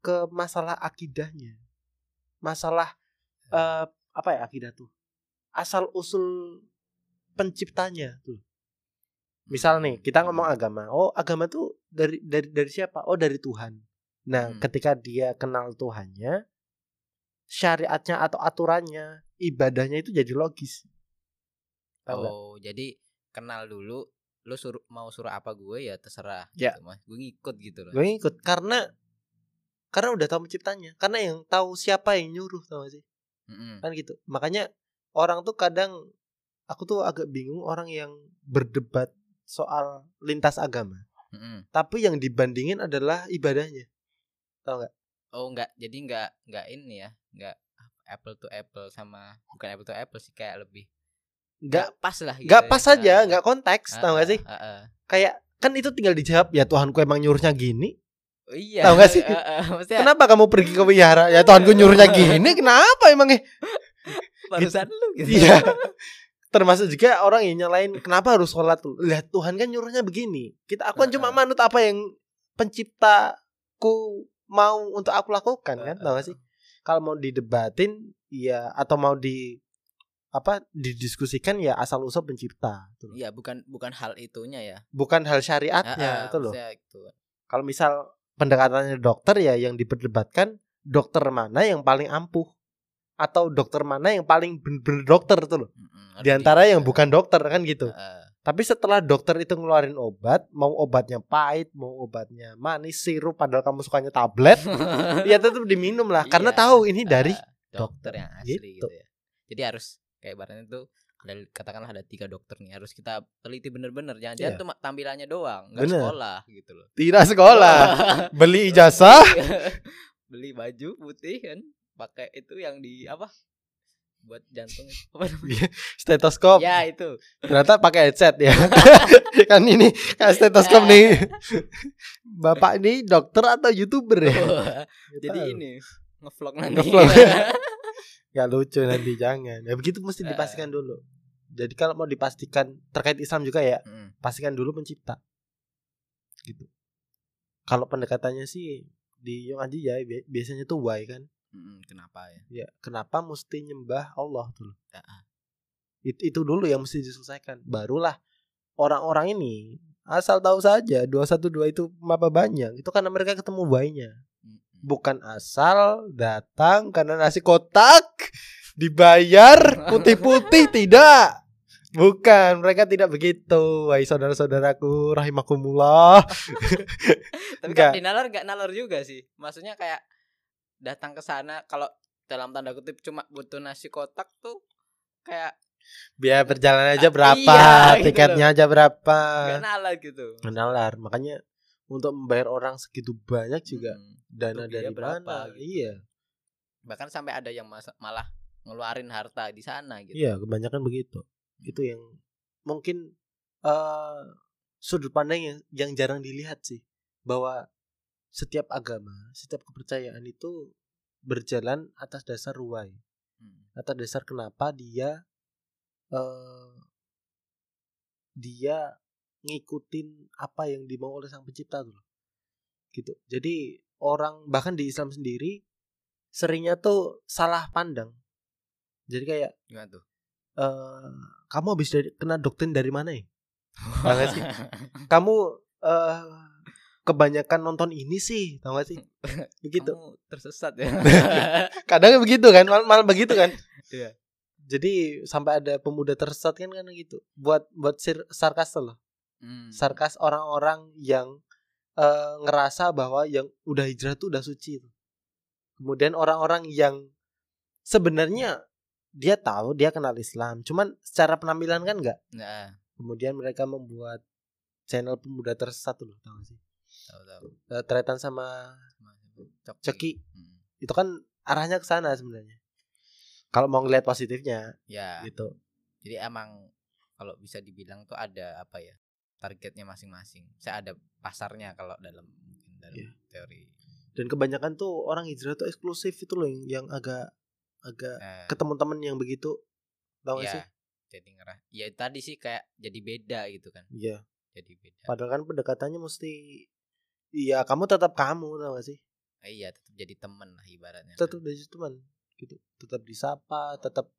ke masalah akidahnya. Masalah eh, apa ya akidah tuh? Asal usul penciptanya tuh. Misal nih, kita ngomong agama. Oh, agama tuh dari dari dari siapa? Oh, dari Tuhan. Nah, Hmm. ketika dia kenal Tuhannya, syariatnya atau aturannya, ibadahnya itu jadi logis. Tahu? Oh, jadi kenal dulu lu suruh mau suruh apa gue ya terserah Ya. gitu, Mas. Gue ngikut gitu loh. Gue ngikut karena karena udah tahu penciptanya, karena yang tahu siapa yang nyuruh tahu gak sih? Mm-mm. Kan gitu. Makanya orang tuh kadang aku tuh agak bingung orang yang berdebat soal lintas agama Mm-mm. tapi yang dibandingin adalah ibadahnya tahu nggak Oh enggak, jadi enggak enggak ini ya, enggak apple to apple sama bukan apple to apple sih kayak lebih nggak pas lah gitu nggak ya. pas aja Ah, nggak konteks tahu nggak ah, sih? ah, ah. kayak kan itu tinggal dijawab ya Tuhanku emang nyuruhnya gini. Oh, iya. Tahu nggak sih? Ah, ah, maksudnya kenapa kamu pergi ke wihara? Ya Tuhanku nyuruhnya gini kenapa emangnya? Barusan lu gitu. iya. Termasuk juga orang yang nyalain kenapa harus sholat? Tuh lihat Tuhan kan nyuruhnya begini. Kita aku kan cuma Heeh. manut apa yang penciptaku mau untuk aku lakukan kan? Tau gak sih? kalau mau didebatin ya atau mau di apa didiskusikan ya asal usul pencipta gitu loh. Iya, bukan bukan hal itunya ya. bukan hal syariatnya ah, itu loh itu. kalau misal pendekatannya dokter ya yang diperdebatkan dokter mana yang paling ampuh atau dokter mana yang paling bener-bener dokter itu loh harus di antara yang bukan dokter kan gitu ah. Tapi setelah dokter itu ngeluarin obat, mau obatnya pahit, mau obatnya manis, sirup, padahal kamu sukanya tablet, ya tetap diminum lah. Karena Iya. tahu ini dari Ah, dokter yang asli Gitu. gitu. ya. Jadi harus kayak ibaratnya tuh ada katakanlah ada tiga dokter nih harus kita teliti bener-bener jangan jangan Iya. cuma tampilannya doang nggak Bener. sekolah gitu loh tidak sekolah, beli ijazah, beli baju putih kan pakai itu yang di apa buat jantung itu. apa namanya stetoskop. ya itu Ternyata pakai headset ya. kan ini kan stetoskop nih. Bapak ini dokter atau youtuber ya? Jadi ini ngevlog nanti Ngevlog. Gak lucu nanti jangan. Ya begitu mesti Eh. dipastikan dulu. Jadi kalau mau dipastikan terkait Islam juga ya, Mm, pastikan dulu pencipta gitu kalau pendekatannya sih di Yong Aji ya bi- biasanya tuh why kan mm, kenapa ya ya kenapa mesti nyembah Allah tuh Ya, ah. itu, itu dulu yang mesti diselesaikan barulah orang-orang ini asal tahu saja 212 itu apa banyak itu karena mereka ketemu why-nya Mm, mm. bukan asal datang karena nasi kotak dibayar putih-putih tidak. Bukan mereka tidak begitu. Wahai saudara-saudaraku rahimakumullah. Tapi kan di nalar nggak nalar juga sih. Maksudnya kayak datang ke sana kalau dalam tanda kutip cuma butuh nasi kotak tuh kayak biaya perjalanan aja berapa Iya, gitu tiketnya aja berapa. Nggak nalar gitu. Nalar makanya untuk membayar orang segitu banyak juga Mm. dana dari berapa mana? gitu. iya. Bahkan sampai ada yang malah ngeluarin harta di sana gitu iya kebanyakan begitu itu yang mungkin eh sudut pandang yang yang jarang dilihat sih bahwa setiap agama setiap kepercayaan itu berjalan atas dasar ruai Mm. atas dasar kenapa dia eh dia ngikutin apa yang dimau oleh sang pencipta tuh loh. gitu jadi orang bahkan di Islam sendiri seringnya tuh salah pandang jadi kayak gimana tuh? Eh kamu habis dari kena doktrin dari mana ya? Tahu nggak sih? Kamu eh kebanyakan nonton ini sih. Tahu gak sih? Begitu. Kamu tersesat ya? Kadang begitu kan mal, malah begitu kan? Iya. jadi sampai ada pemuda tersesat kan kan gitu. Buat buat sir, sarkas loh. Mm. sarkas orang-orang yang eh, ngerasa bahwa yang udah hijrah tuh udah suci kemudian orang-orang yang sebenarnya dia tahu dia kenal Islam cuman secara penampilan kan enggak Nah, kemudian mereka membuat channel pemuda tersesat loh tahu sih? Tahu tahu. Eh, tretan sama Coki. Ceki Mm. itu kan arahnya ke sana sebenarnya. Kalau mau ngelihat positifnya ya. gitu. Jadi emang kalau bisa dibilang tuh ada apa ya targetnya masing-masing. Saya ada pasarnya kalau dalam mungkin dalam Iya. teori. Dan kebanyakan tuh orang hijrah tuh eksklusif itu loh yang, yang agak agak Eh, ketemu temen yang begitu tau gak ya, sih? jadi ngerah ya tadi sih kayak jadi beda gitu kan. Iya. Jadi beda. Padahal kan pendekatannya mesti iya kamu tetap kamu tau gak sih? Eh, iya tetap jadi temen lah ibaratnya tetap dari teman gitu. Tetap disapa tetap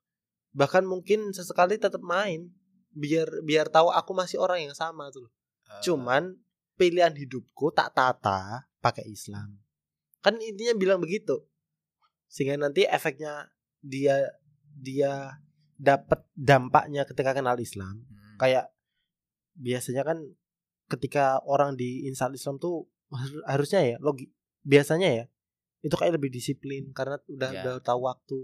bahkan mungkin sesekali tetap main biar biar tahu aku masih orang yang sama tuh. Eh, cuman pilihan hidupku tak tata pakai Islam. Kan intinya bilang begitu sehingga nanti efeknya dia dia dapat dampaknya ketika kenal Islam hmm, kayak biasanya kan ketika orang di install Islam tuh har- harusnya ya logi biasanya ya itu kayak lebih disiplin karena udah Ya. udah tahu waktu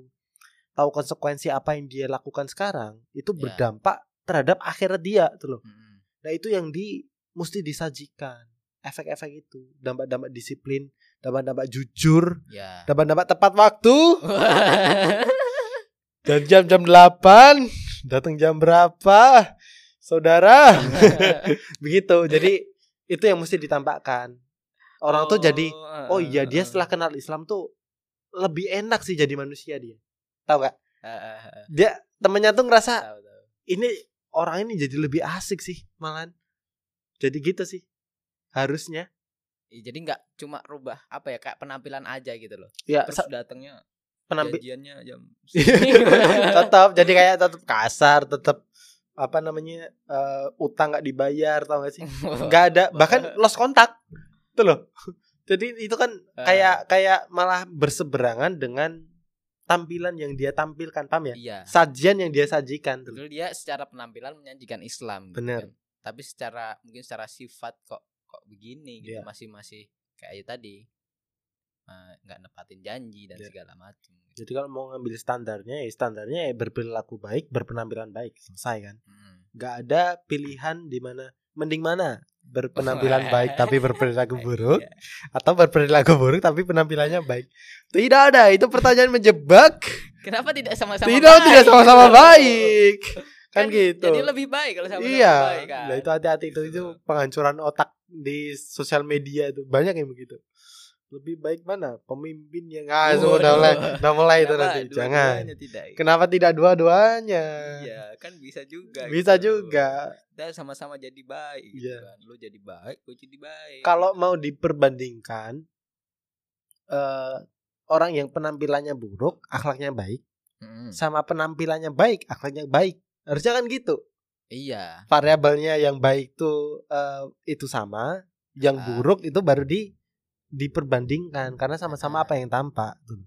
tahu konsekuensi apa yang dia lakukan sekarang itu Ya. berdampak terhadap akhirat dia tuh loh. Mm-mm. Nah itu yang di mesti disajikan efek-efek itu dampak-dampak disiplin, dampak-dampak jujur, ya. Dampak-dampak tepat waktu. Dan jam-jam 8 datang jam berapa? Saudara. Begitu. Jadi itu yang mesti ditampakkan. Orang tuh jadi oh iya dia setelah kenal Islam tuh lebih enak sih jadi manusia dia. Tahu gak dia temennya tuh ngerasa tahu tahu. Ini orang ini jadi lebih asik sih malahan. Jadi gitu sih. Harusnya Ih, jadi nggak cuma rubah apa ya kayak penampilan aja gitu loh. Ya terus datangnya penampi janjiannya jam tetap jadi kayak tetap kasar tetap apa namanya eh, utang nggak dibayar tau gak sih? Nggak ada bahkan lost kontak. Itu loh. Jadi itu kan kayak kayak malah berseberangan dengan tampilan yang dia tampilkan paham ya? Iya. Sajian yang dia sajikan tuh dia secara penampilan menyajikan Islam gitu Bener. kan. Tapi secara mungkin secara sifat kok begini gitu Iya. masih masih kayak tadi eh, nggak nepatin janji dan Iya. segala macam. gitu. jadi kalau mau ngambil standarnya ya standarnya ya berperilaku baik berpenampilan baik selesai kan Mm. nggak ada pilihan di mana mending mana berpenampilan baik tapi berperilaku buruk Iya. atau berperilaku buruk tapi penampilannya baik tidak ada itu pertanyaan menjebak Kenapa tidak sama-sama tidak baik? tidak sama-sama baik kan, gitu Jadi lebih baik kalau sama-sama iya baik kan. nah itu hati-hati itu itu penghancuran otak di sosial media itu banyak yang begitu lebih baik mana pemimpin yang ah Waduh. udah mulai udah mulai itu nanti dua-duanya jangan tidak. kenapa tidak dua-duanya Iya, kan bisa juga. bisa gitu. juga Kita sama-sama jadi baik gitu Iya. kan. Lu jadi baik, gue jadi baik. kalau mau diperbandingkan eh orang yang penampilannya buruk akhlaknya baik Mm. sama penampilannya baik akhlaknya baik harusnya kan gitu Iya. variabelnya yang baik tuh eh, itu sama yang Ah. buruk itu baru di diperbandingkan karena sama-sama Ah. apa yang tampak tuh.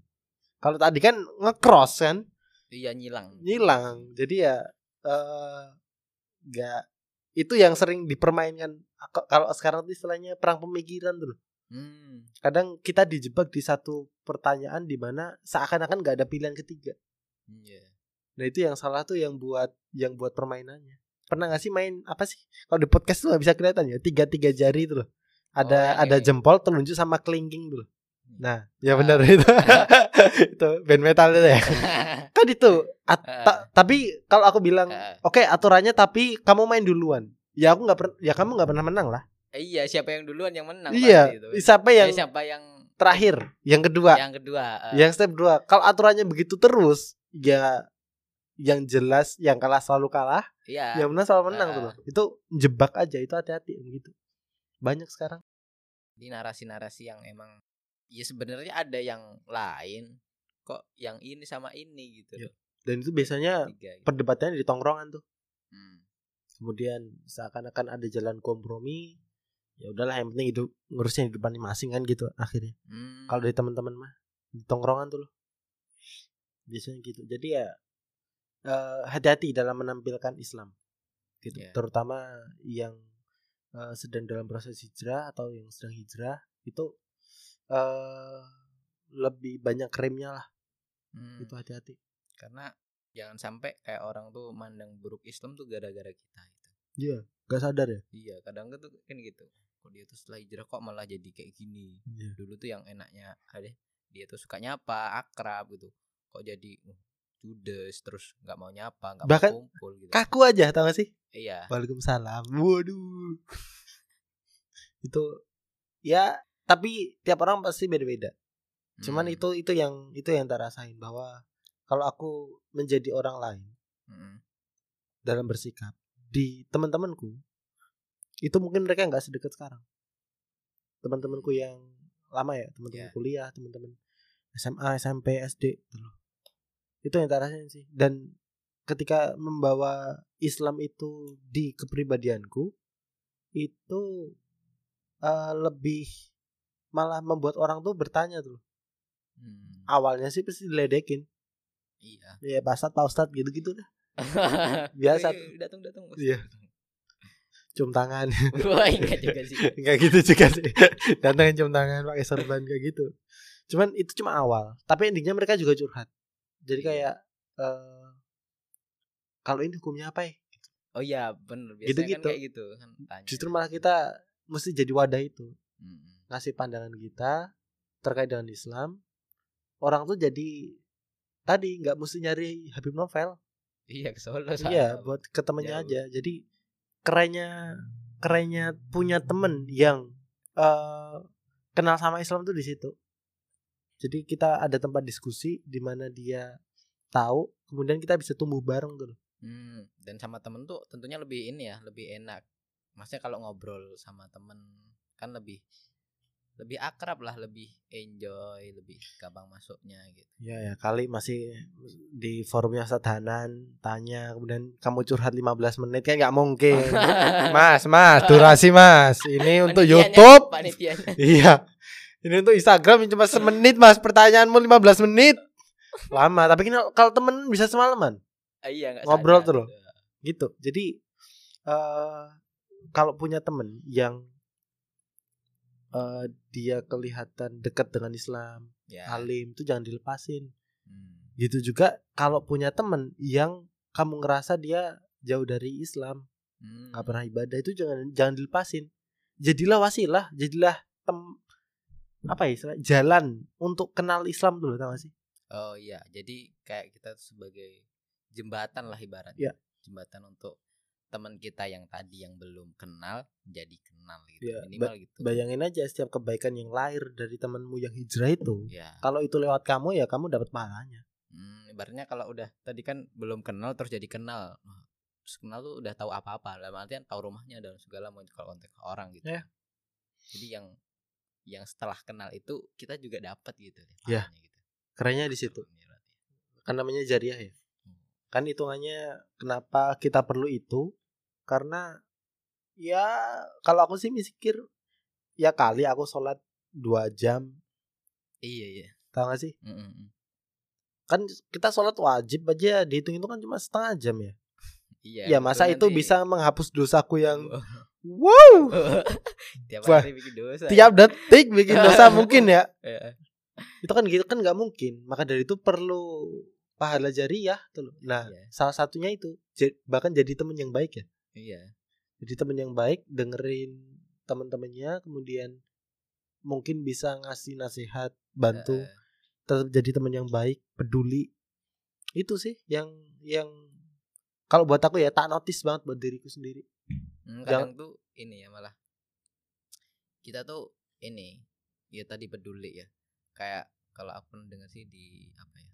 kalau tadi kan ngecross kan Iya nyilang. hilang jadi ya eh nggak itu yang sering dipermainkan kalau sekarang tuh istilahnya perang pemikiran tuh. Hmm. kadang kita dijebak di satu pertanyaan di mana seakan-akan nggak ada pilihan ketiga Iya. nah itu yang salah tuh yang buat yang buat permainannya pernah nggak sih main apa sih kalau di podcast tuh nggak bisa kelihatan ya tiga tiga jari itu loh ada Oh, ada iya. jempol telunjuk sama kelingking tuh loh. nah ya benar itu itu band metal itu ya kan itu At- Ah. ta- tapi kalau aku bilang Ah. oke aturannya tapi kamu main duluan ya aku nggak pernah ya kamu nggak pernah menang lah iya, siapa yang duluan yang menang iya pasti itu. siapa yang Eh, siapa yang terakhir yang kedua yang kedua? eh, yang step dua kalau aturannya begitu terus ya yang jelas yang kalah selalu kalah iya. yang menang selalu menang Ah. tuh loh. itu jebak aja itu hati-hati begitu banyak sekarang Di narasi-narasi yang emang ya sebenarnya ada yang lain kok yang ini sama ini gitu. Loh. dan itu biasanya Tiga, gitu. perdebatannya di tongkrongan tuh Hmm. kemudian seakan-akan ada jalan kompromi ya udahlah yang penting hidup ngurusnya hidup masing-masing kan gitu akhirnya Hmm. kalau dari teman-teman mah di tongkrongan tuh loh biasanya gitu jadi ya eh, hati-hati dalam menampilkan Islam gitu Iya. terutama yang eh, sedang dalam proses hijrah atau yang sedang hijrah itu eh lebih banyak krimnya lah Hmm. itu hati-hati Karena jangan sampai kayak orang tuh mandang buruk Islam tuh gara-gara kita gitu. iya gak sadar ya Iya, kadang tuh kan gitu. Kok dia tuh setelah hijrah kok malah jadi kayak gini. iya Dulu tuh yang enaknya ada dia tuh suka nyapa, akrab gitu. Kok jadi uh, judes terus nggak mau nyapa, nggak Bahkan mau kumpul gitu. kaku aja tau gak sih Iya. Waalaikumsalam waduh itu ya tapi tiap orang pasti beda-beda cuman Hmm. itu itu yang itu yang tak rasain bahwa kalau aku menjadi orang lain Mm-mm. dalam bersikap di teman-temanku itu mungkin mereka nggak sedekat sekarang teman-temanku yang lama ya teman-teman Iya. kuliah teman-teman SMA SMP SD gitu loh. Itu yang tak rasain sih dan ketika membawa Islam itu di kepribadianku itu eh, lebih malah membuat orang tuh bertanya tuh Hmm. awalnya sih pasti diledekin Iya. ya pak ustadz gitu gitu dah Biasa. Wih, Datang datang. Iya. cium tangan Wah, ingat juga sih. Enggak gitu juga sih. Datangin cium tangan pakai sorban kayak gitu. Cuman itu cuma awal. Tapi endingnya mereka juga curhat. Jadi kayak eh kalau ini hukumnya apa ya Oh iya bener biasanya Gitu-gitu. kan kayak gitu kan tanya. justru malah kita mesti jadi wadah itu Mm-mm. ngasih pandangan kita terkait dengan Islam orang tuh jadi tadi nggak mesti nyari Habib Novel Iya ke Solo iya buat ke temennya Jauh. aja jadi kerennya kerennya punya temen yang eh kenal sama Islam tuh di situ jadi kita ada tempat diskusi di mana dia tahu kemudian kita bisa tumbuh bareng tuh. Hmm, dan sama temen tuh tentunya lebih ini ya, lebih enak. Maksudnya kalau ngobrol sama temen kan lebih lebih akrab lah, lebih enjoy, lebih gampang masuknya gitu. ya ya kali masih di forumnya Sadanan tanya kemudian kamu curhat 15 menit kan nggak mungkin mas mas durasi mas ini untuk YouTube. Iya. Ini untuk Instagram cuma semenit mas Pertanyaanmu 15 menit Lama Tapi kalau temen bisa semalaman Ah, iya nggak Ngobrol sadar tuh loh. gitu. Jadi eh Kalau punya temen yang eh Dia kelihatan dekat dengan Islam Ya. Alim itu jangan dilepasin Hmm. Gitu juga Kalau punya temen yang Kamu ngerasa dia jauh dari Islam Hmm. nggak pernah ibadah itu jangan jangan dilepasin jadilah wasilah jadilah tem apa ya istilah jalan untuk kenal Islam dulu tau gak sih Oh iya, jadi kayak kita sebagai jembatan lah ibaratnya. Iya. Jembatan untuk teman kita yang tadi yang belum kenal jadi kenal gitu. Iya, Minimal gitu. bayangin aja setiap kebaikan yang lahir dari temanmu yang hijrah itu Ya. kalau itu lewat kamu ya kamu dapat pahalanya Hmm, ibaratnya kalau udah tadi kan belum kenal terus jadi kenal. Wah, Terus kenal tuh udah tahu apa-apa. Dalam artian tahu rumahnya dan segala macam kalau konteks orang gitu. Ya. Jadi yang yang setelah kenal itu kita juga dapat gitu. Ya. gitu. kerennya di situ kan namanya jariah ya Hmm. kan hitungannya kenapa kita perlu itu karena ya kalau aku sih mikir ya kali aku sholat dua jam Iya iya. tau gak sih Mm, mm, kan kita sholat wajib aja dihitung itu kan cuma setengah jam ya Iya. ya masa itu nanti- bisa menghapus dosaku yang wow tiap Wah, hari bikin dosa. tiap detik bikin dosa mungkin ya Ya. itu kan gitu kan nggak mungkin maka dari itu perlu pahala jariah tuh loh. nah Iya. salah satunya itu bahkan jadi temen yang baik ya Iya. jadi temen yang baik dengerin teman-temannya kemudian mungkin bisa ngasih nasihat bantu tetap jadi teman yang baik peduli itu sih yang yang kalau buat aku ya tak notice banget buat diriku sendiri hmm, Jangan- kadang tuh ini ya malah kita tuh ini ya tadi peduli ya. Kayak kalau aku dengar sih di apa ya?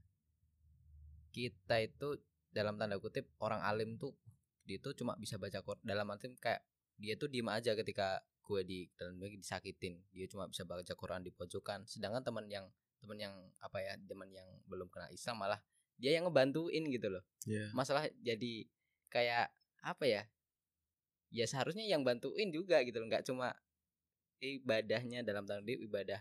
Kita itu dalam tanda kutip orang alim tuh dia tuh cuma bisa baca Quran dalam arti kayak dia tuh diem aja ketika gue di dalam disakitin dia cuma bisa baca Quran di pojokan sedangkan teman yang teman yang apa ya teman yang belum kenal Islam malah dia yang ngebantuin gitu loh ya masalah jadi kayak apa ya ya seharusnya yang bantuin juga gitu loh nggak cuma ibadahnya dalam tanda ibadah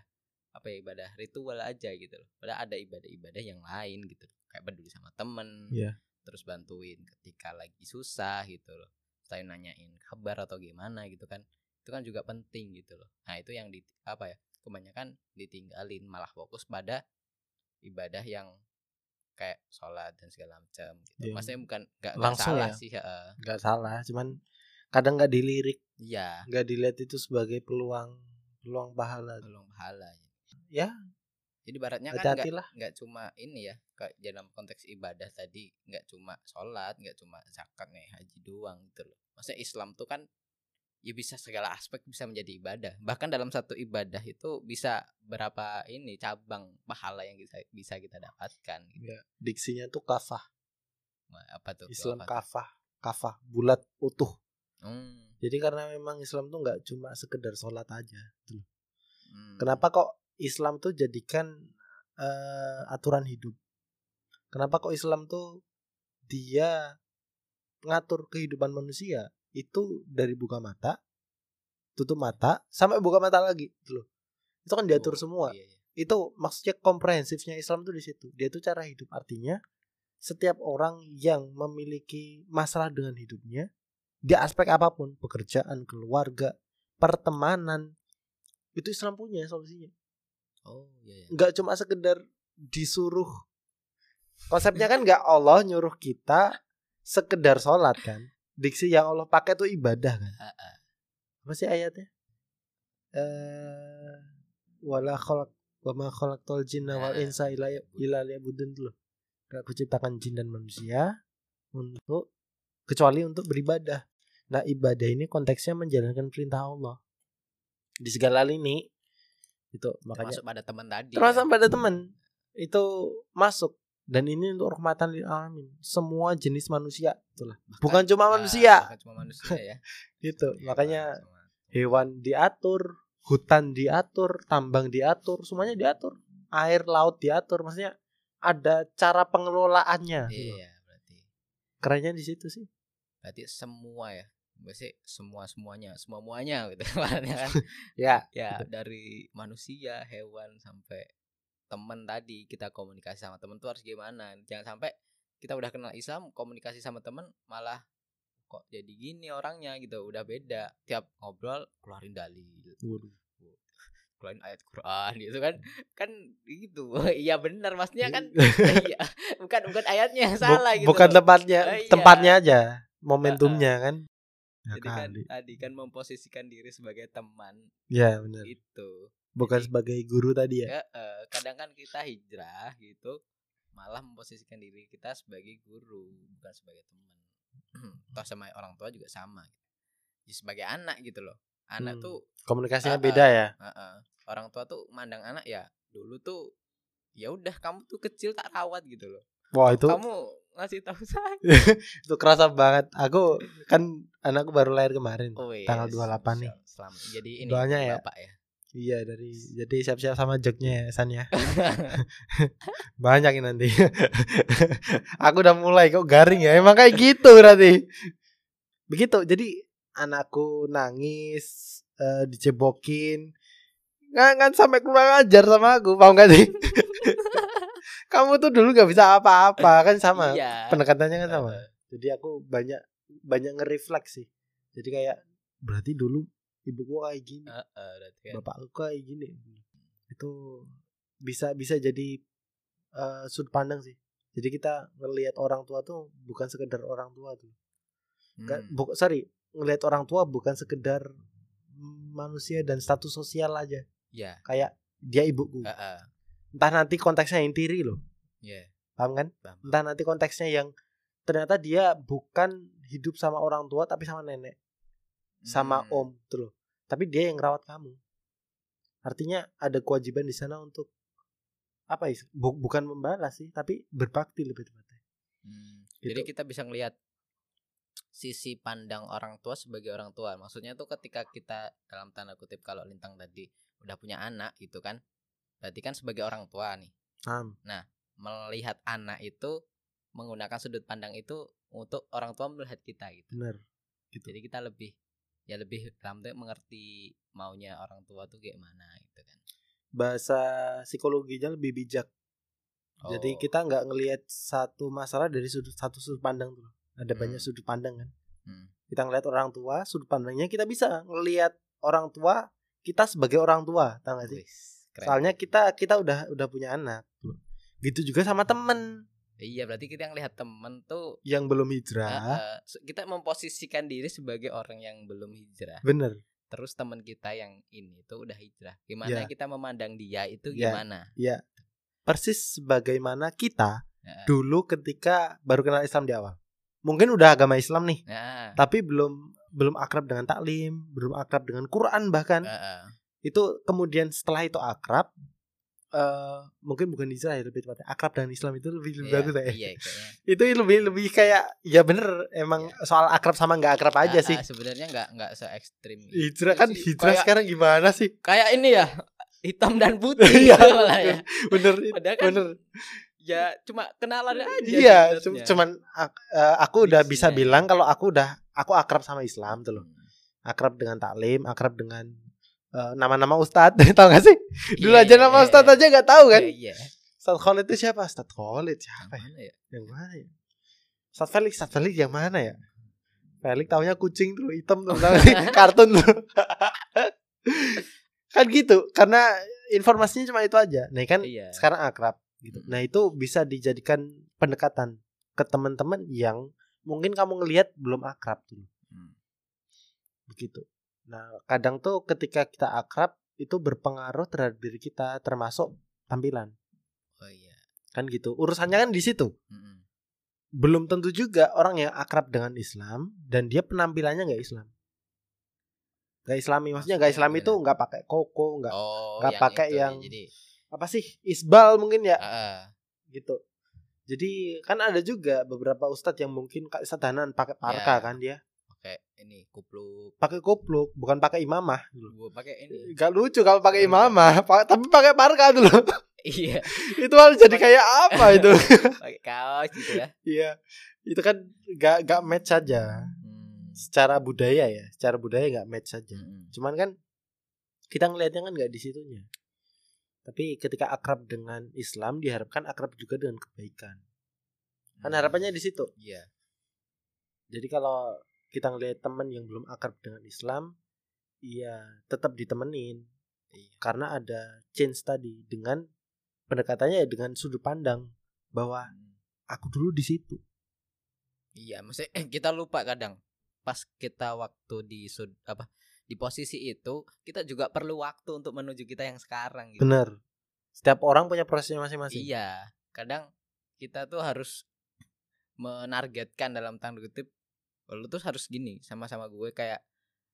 apa ya ibadah ritual aja gitu loh padahal ada ibadah-ibadah yang lain gitu loh. kayak peduli sama temen Iya. terus bantuin ketika lagi susah gitu loh saya nanyain kabar atau gimana gitu kan itu kan juga penting gitu loh nah itu yang di apa ya kebanyakan ditinggalin malah fokus pada ibadah yang kayak sholat dan segala macam gitu Iya. maksudnya bukan nggak salah ya? sih nggak salah cuman kadang nggak dilirik. Iya. Nggak dilihat itu sebagai peluang peluang pahala. Belum pahala ya. Jadi baratnya kan nggak cuma ini ya kayak dalam konteks ibadah tadi nggak cuma sholat nggak cuma zakat nih haji doang gitu loh. Maksudnya Islam tuh kan ya bisa segala aspek bisa menjadi ibadah. Bahkan dalam satu ibadah itu bisa berapa ini cabang pahala yang bisa bisa kita dapatkan gitu. ya, diksinya tuh kafah. Apa tuh? Islam apa kafah kafah bulat utuh Hmm, jadi karena memang Islam tuh nggak cuma sekedar sholat aja gitu loh. hmm. Kenapa kok Islam tuh jadikan eh, aturan hidup? Kenapa kok Islam tuh dia ngatur kehidupan manusia itu dari buka mata, tutup mata, sampai buka mata lagi, gitu loh. Itu kan diatur Oh, semua. iya, iya. Itu maksudnya komprehensifnya Islam tuh di situ. Dia tuh cara hidup artinya setiap orang yang memiliki masalah dengan hidupnya di aspek apa pun, pekerjaan, keluarga, pertemanan, itu Islam punya solusinya. Oh iya, iya. nggak cuma sekedar disuruh. Konsepnya kan nggak Allah nyuruh kita sekedar sholat kan. Diksi yang Allah pakai tuh ibadah kan. Apa sih ayatnya? Eh wala khalaq wa ma khalaqtul jinna wal Nah, insa illa liya'budun. Tuh loh. Gak kuciptakan jin dan manusia untuk kecuali untuk beribadah. Nah ibadah ini konteksnya menjalankan perintah Allah. Di segala lini itu makanya termasuk pada teman tadi termasuk ya. pada teman. Itu masuk. Dan ini untuk rahmatan lil alamin. Semua jenis manusia itulah. Bahkan- bukan cuma Ah, manusia. bukan cuma manusia ya. Gitu. Makanya Sama. hewan diatur hutan diatur tambang diatur semuanya diatur. Air laut diatur. Maksudnya ada cara pengelolaannya. Gitu. iya berarti. Kerennya di situ sih berarti semua ya? Berarti semua semuanya semua muanya gitu kan? Ya ya dari manusia hewan sampai teman tadi kita komunikasi sama teman tuh harus gimana? Jangan sampai kita udah kenal Islam komunikasi sama teman malah kok jadi gini orangnya gitu udah beda. Tiap ngobrol keluarin dalil. Waduh. keluarin ayat Quran gitu kan? Kan gitu. Iya benar maksudnya kan? Iya. Bukan bukan ayatnya salah gitu bukan tempatnya iya. tempatnya aja momentumnya kan? Ya, jadi kan kali. tadi kan memposisikan diri sebagai teman. Ya benar itu bukan Jadi- sebagai guru tadi ya? Ya eh, kadang kan kita hijrah gitu malah memposisikan diri kita sebagai guru bukan sebagai teman. Toh sama orang tua juga sama. Ya, sebagai anak gitu loh. Anak Hmm. tuh komunikasinya Ah, beda ya? eh, eh, orang tua tuh mandang anak ya dulu tuh ya udah kamu tuh kecil tak rawat gitu loh. Wah itu kamu ngasih tahu saya itu kerasa banget aku kan anakku baru lahir kemarin oh, iya, Tanggal 28 nih. selamat jadi ini Doanya ya. bapak ya Iya dari jadi siap-siap sama joknya ya San ya. Banyak ini nanti. Aku udah mulai kok garing ya. Emang kayak gitu berarti. Begitu. Jadi anakku nangis eh, dicebokin. Nggak nggak sampai kurang ajar sama aku. Paham gak sih? Kamu tuh dulu gak bisa apa-apa kan sama. iya Pendekatannya kan sama. Jadi aku banyak banyak ngerefleks sih. Jadi kayak berarti dulu ibuku kayak gini eh, berarti kan. bapak aku kayak gini itu bisa bisa jadi eh, sudut pandang sih jadi kita ngelihat orang tua tuh bukan sekedar orang tua tuh Hmm. bu- sorry ngelihat orang tua bukan sekedar manusia dan status sosial aja ya kayak dia ibuku eh, eh, entah nanti konteksnya yang tiri loh ya paham kan paham. entah nanti konteksnya yang ternyata dia bukan hidup sama orang tua tapi sama nenek sama Hmm. om tuh loh. Tapi dia yang rawat kamu. Artinya ada kewajiban di sana untuk apa ya? bu- bukan membalas sih, tapi berbakti lebih tepatnya. Hmm, Gitu. Jadi kita bisa ngelihat sisi pandang orang tua sebagai orang tua. Maksudnya tuh ketika kita dalam tanda kutip kalau Lintang tadi udah punya anak gitu kan. Berarti kan sebagai orang tua nih Paham? melihat anak itu menggunakan sudut pandang itu untuk orang tua melihat kita gitu. Bener. Jadi kita lebih ya lebih dalam tuh mengerti maunya orang tua tuh kayak mana gitu kan. Bahasa psikologinya lebih bijak. Jadi Oh, kita nggak ngelihat satu masalah dari sudut satu sudut pandang tuh. Ada Hmm. banyak sudut pandang kan. hmm, Kita ngelihat orang tua, sudut pandangnya kita bisa ngelihat orang tua kita sebagai orang tua, tahu gak sih? Keren. Soalnya kita kita udah udah punya anak. Gitu juga sama temen iya berarti kita yang lihat temen tuh yang belum hijrah. se- kita memposisikan diri sebagai orang yang belum hijrah. Bener. Terus teman kita yang ini tuh udah hijrah. Gimana Ya. kita memandang dia itu Ya. gimana? persis sebagaimana kita Nah, dulu ketika baru kenal Islam di awal. Mungkin udah agama Islam nih, nah, tapi belum belum akrab dengan taklim, belum akrab dengan Quran bahkan. eh. Itu kemudian setelah itu akrab eh mungkin bukan hijrah ya lebih tepatnya akrab dengan Islam itu lebih lebih Iya, bagus ya. Iya, kayaknya. Itu lebih lebih kayak ya bener emang soal akrab sama nggak akrab aja Ah, sih. ah, sebenarnya nggak nggak se ekstrim. Hijrah kan sih. hijrah Kayak- sekarang gimana sih? Kayak ini ya hitam dan putih Iya, gitu ya. Bener Padahal kan bener. Ya cuma kenalan aja. Iya, sebenarnya. cuman eh, aku udah bisa Mixnya. bilang kalau aku udah aku akrab sama Islam tuh loh. Hmm. akrab dengan taklim, akrab dengan eh, nama-nama ustadz, tahu gak sih? Dulu Iya, aja nama iya, ustadz iya. aja nggak tahu kan? Iya, iya. Ustadz Khalid itu siapa? Ustadz Khalid Yang siapa ya? mana ya? Yang mana ya? Ustadz Felix, Ustadz Felix yang mana ya? Felix taunya kucing tuh hitam tuh, kartun tuh. kan gitu, karena informasinya cuma itu aja. Nah kan Iya. sekarang akrab gitu. Mm. Nah itu bisa dijadikan pendekatan ke teman-teman yang mungkin kamu ngelihat belum akrab tuh Hmm. begitu nah kadang tuh ketika kita akrab itu berpengaruh terhadap diri kita termasuk tampilan. Oh iya. Kan gitu. Urusannya kan di situ. Mm-mm. belum tentu juga orang yang akrab dengan Islam dan dia penampilannya nggak Islam. Nggak Islami maksudnya nggak Maksudnya Islam itu nggak pakai koko nggak oh nggak yang pakai itu ya, yang- jadi apa sih isbal mungkin ya? Ah, gitu. Jadi kan ada juga beberapa ustadz yang mungkin kayak sadanan pakai parka Ya. kan dia pakai ini kupluk pakai kupluk bukan pakai imamah gua pakai ini Gak lucu kalau pakai imamah, pa- tapi pakai parka dulu. iya itu harus jadi kayak apa itu? pakai kaos gitu ya Iya, itu kan gak gak match saja. Hmm. Secara budaya ya, secara budaya gak match saja. Mm-mm. Cuman kan kita ngelihatnya kan gak di situnya. Tapi ketika akrab dengan Islam diharapkan akrab juga dengan kebaikan. Kan Hmm. harapannya di situ. iya Jadi kalau kita ngelihat teman yang belum akrab dengan Islam, iya tetap ditemenin iya karena ada change tadi dengan pendekatannya ya dengan sudut pandang bahwa Hmm. aku dulu di situ. Iya, maksudnya kita lupa kadang pas kita waktu di sud apa di posisi itu kita juga perlu waktu untuk menuju kita yang sekarang gitu. Bener. Setiap orang punya prosesnya masing-masing. Iya, kadang kita tuh harus menargetkan dalam tanda kutip lu tuh harus gini sama-sama gue kayak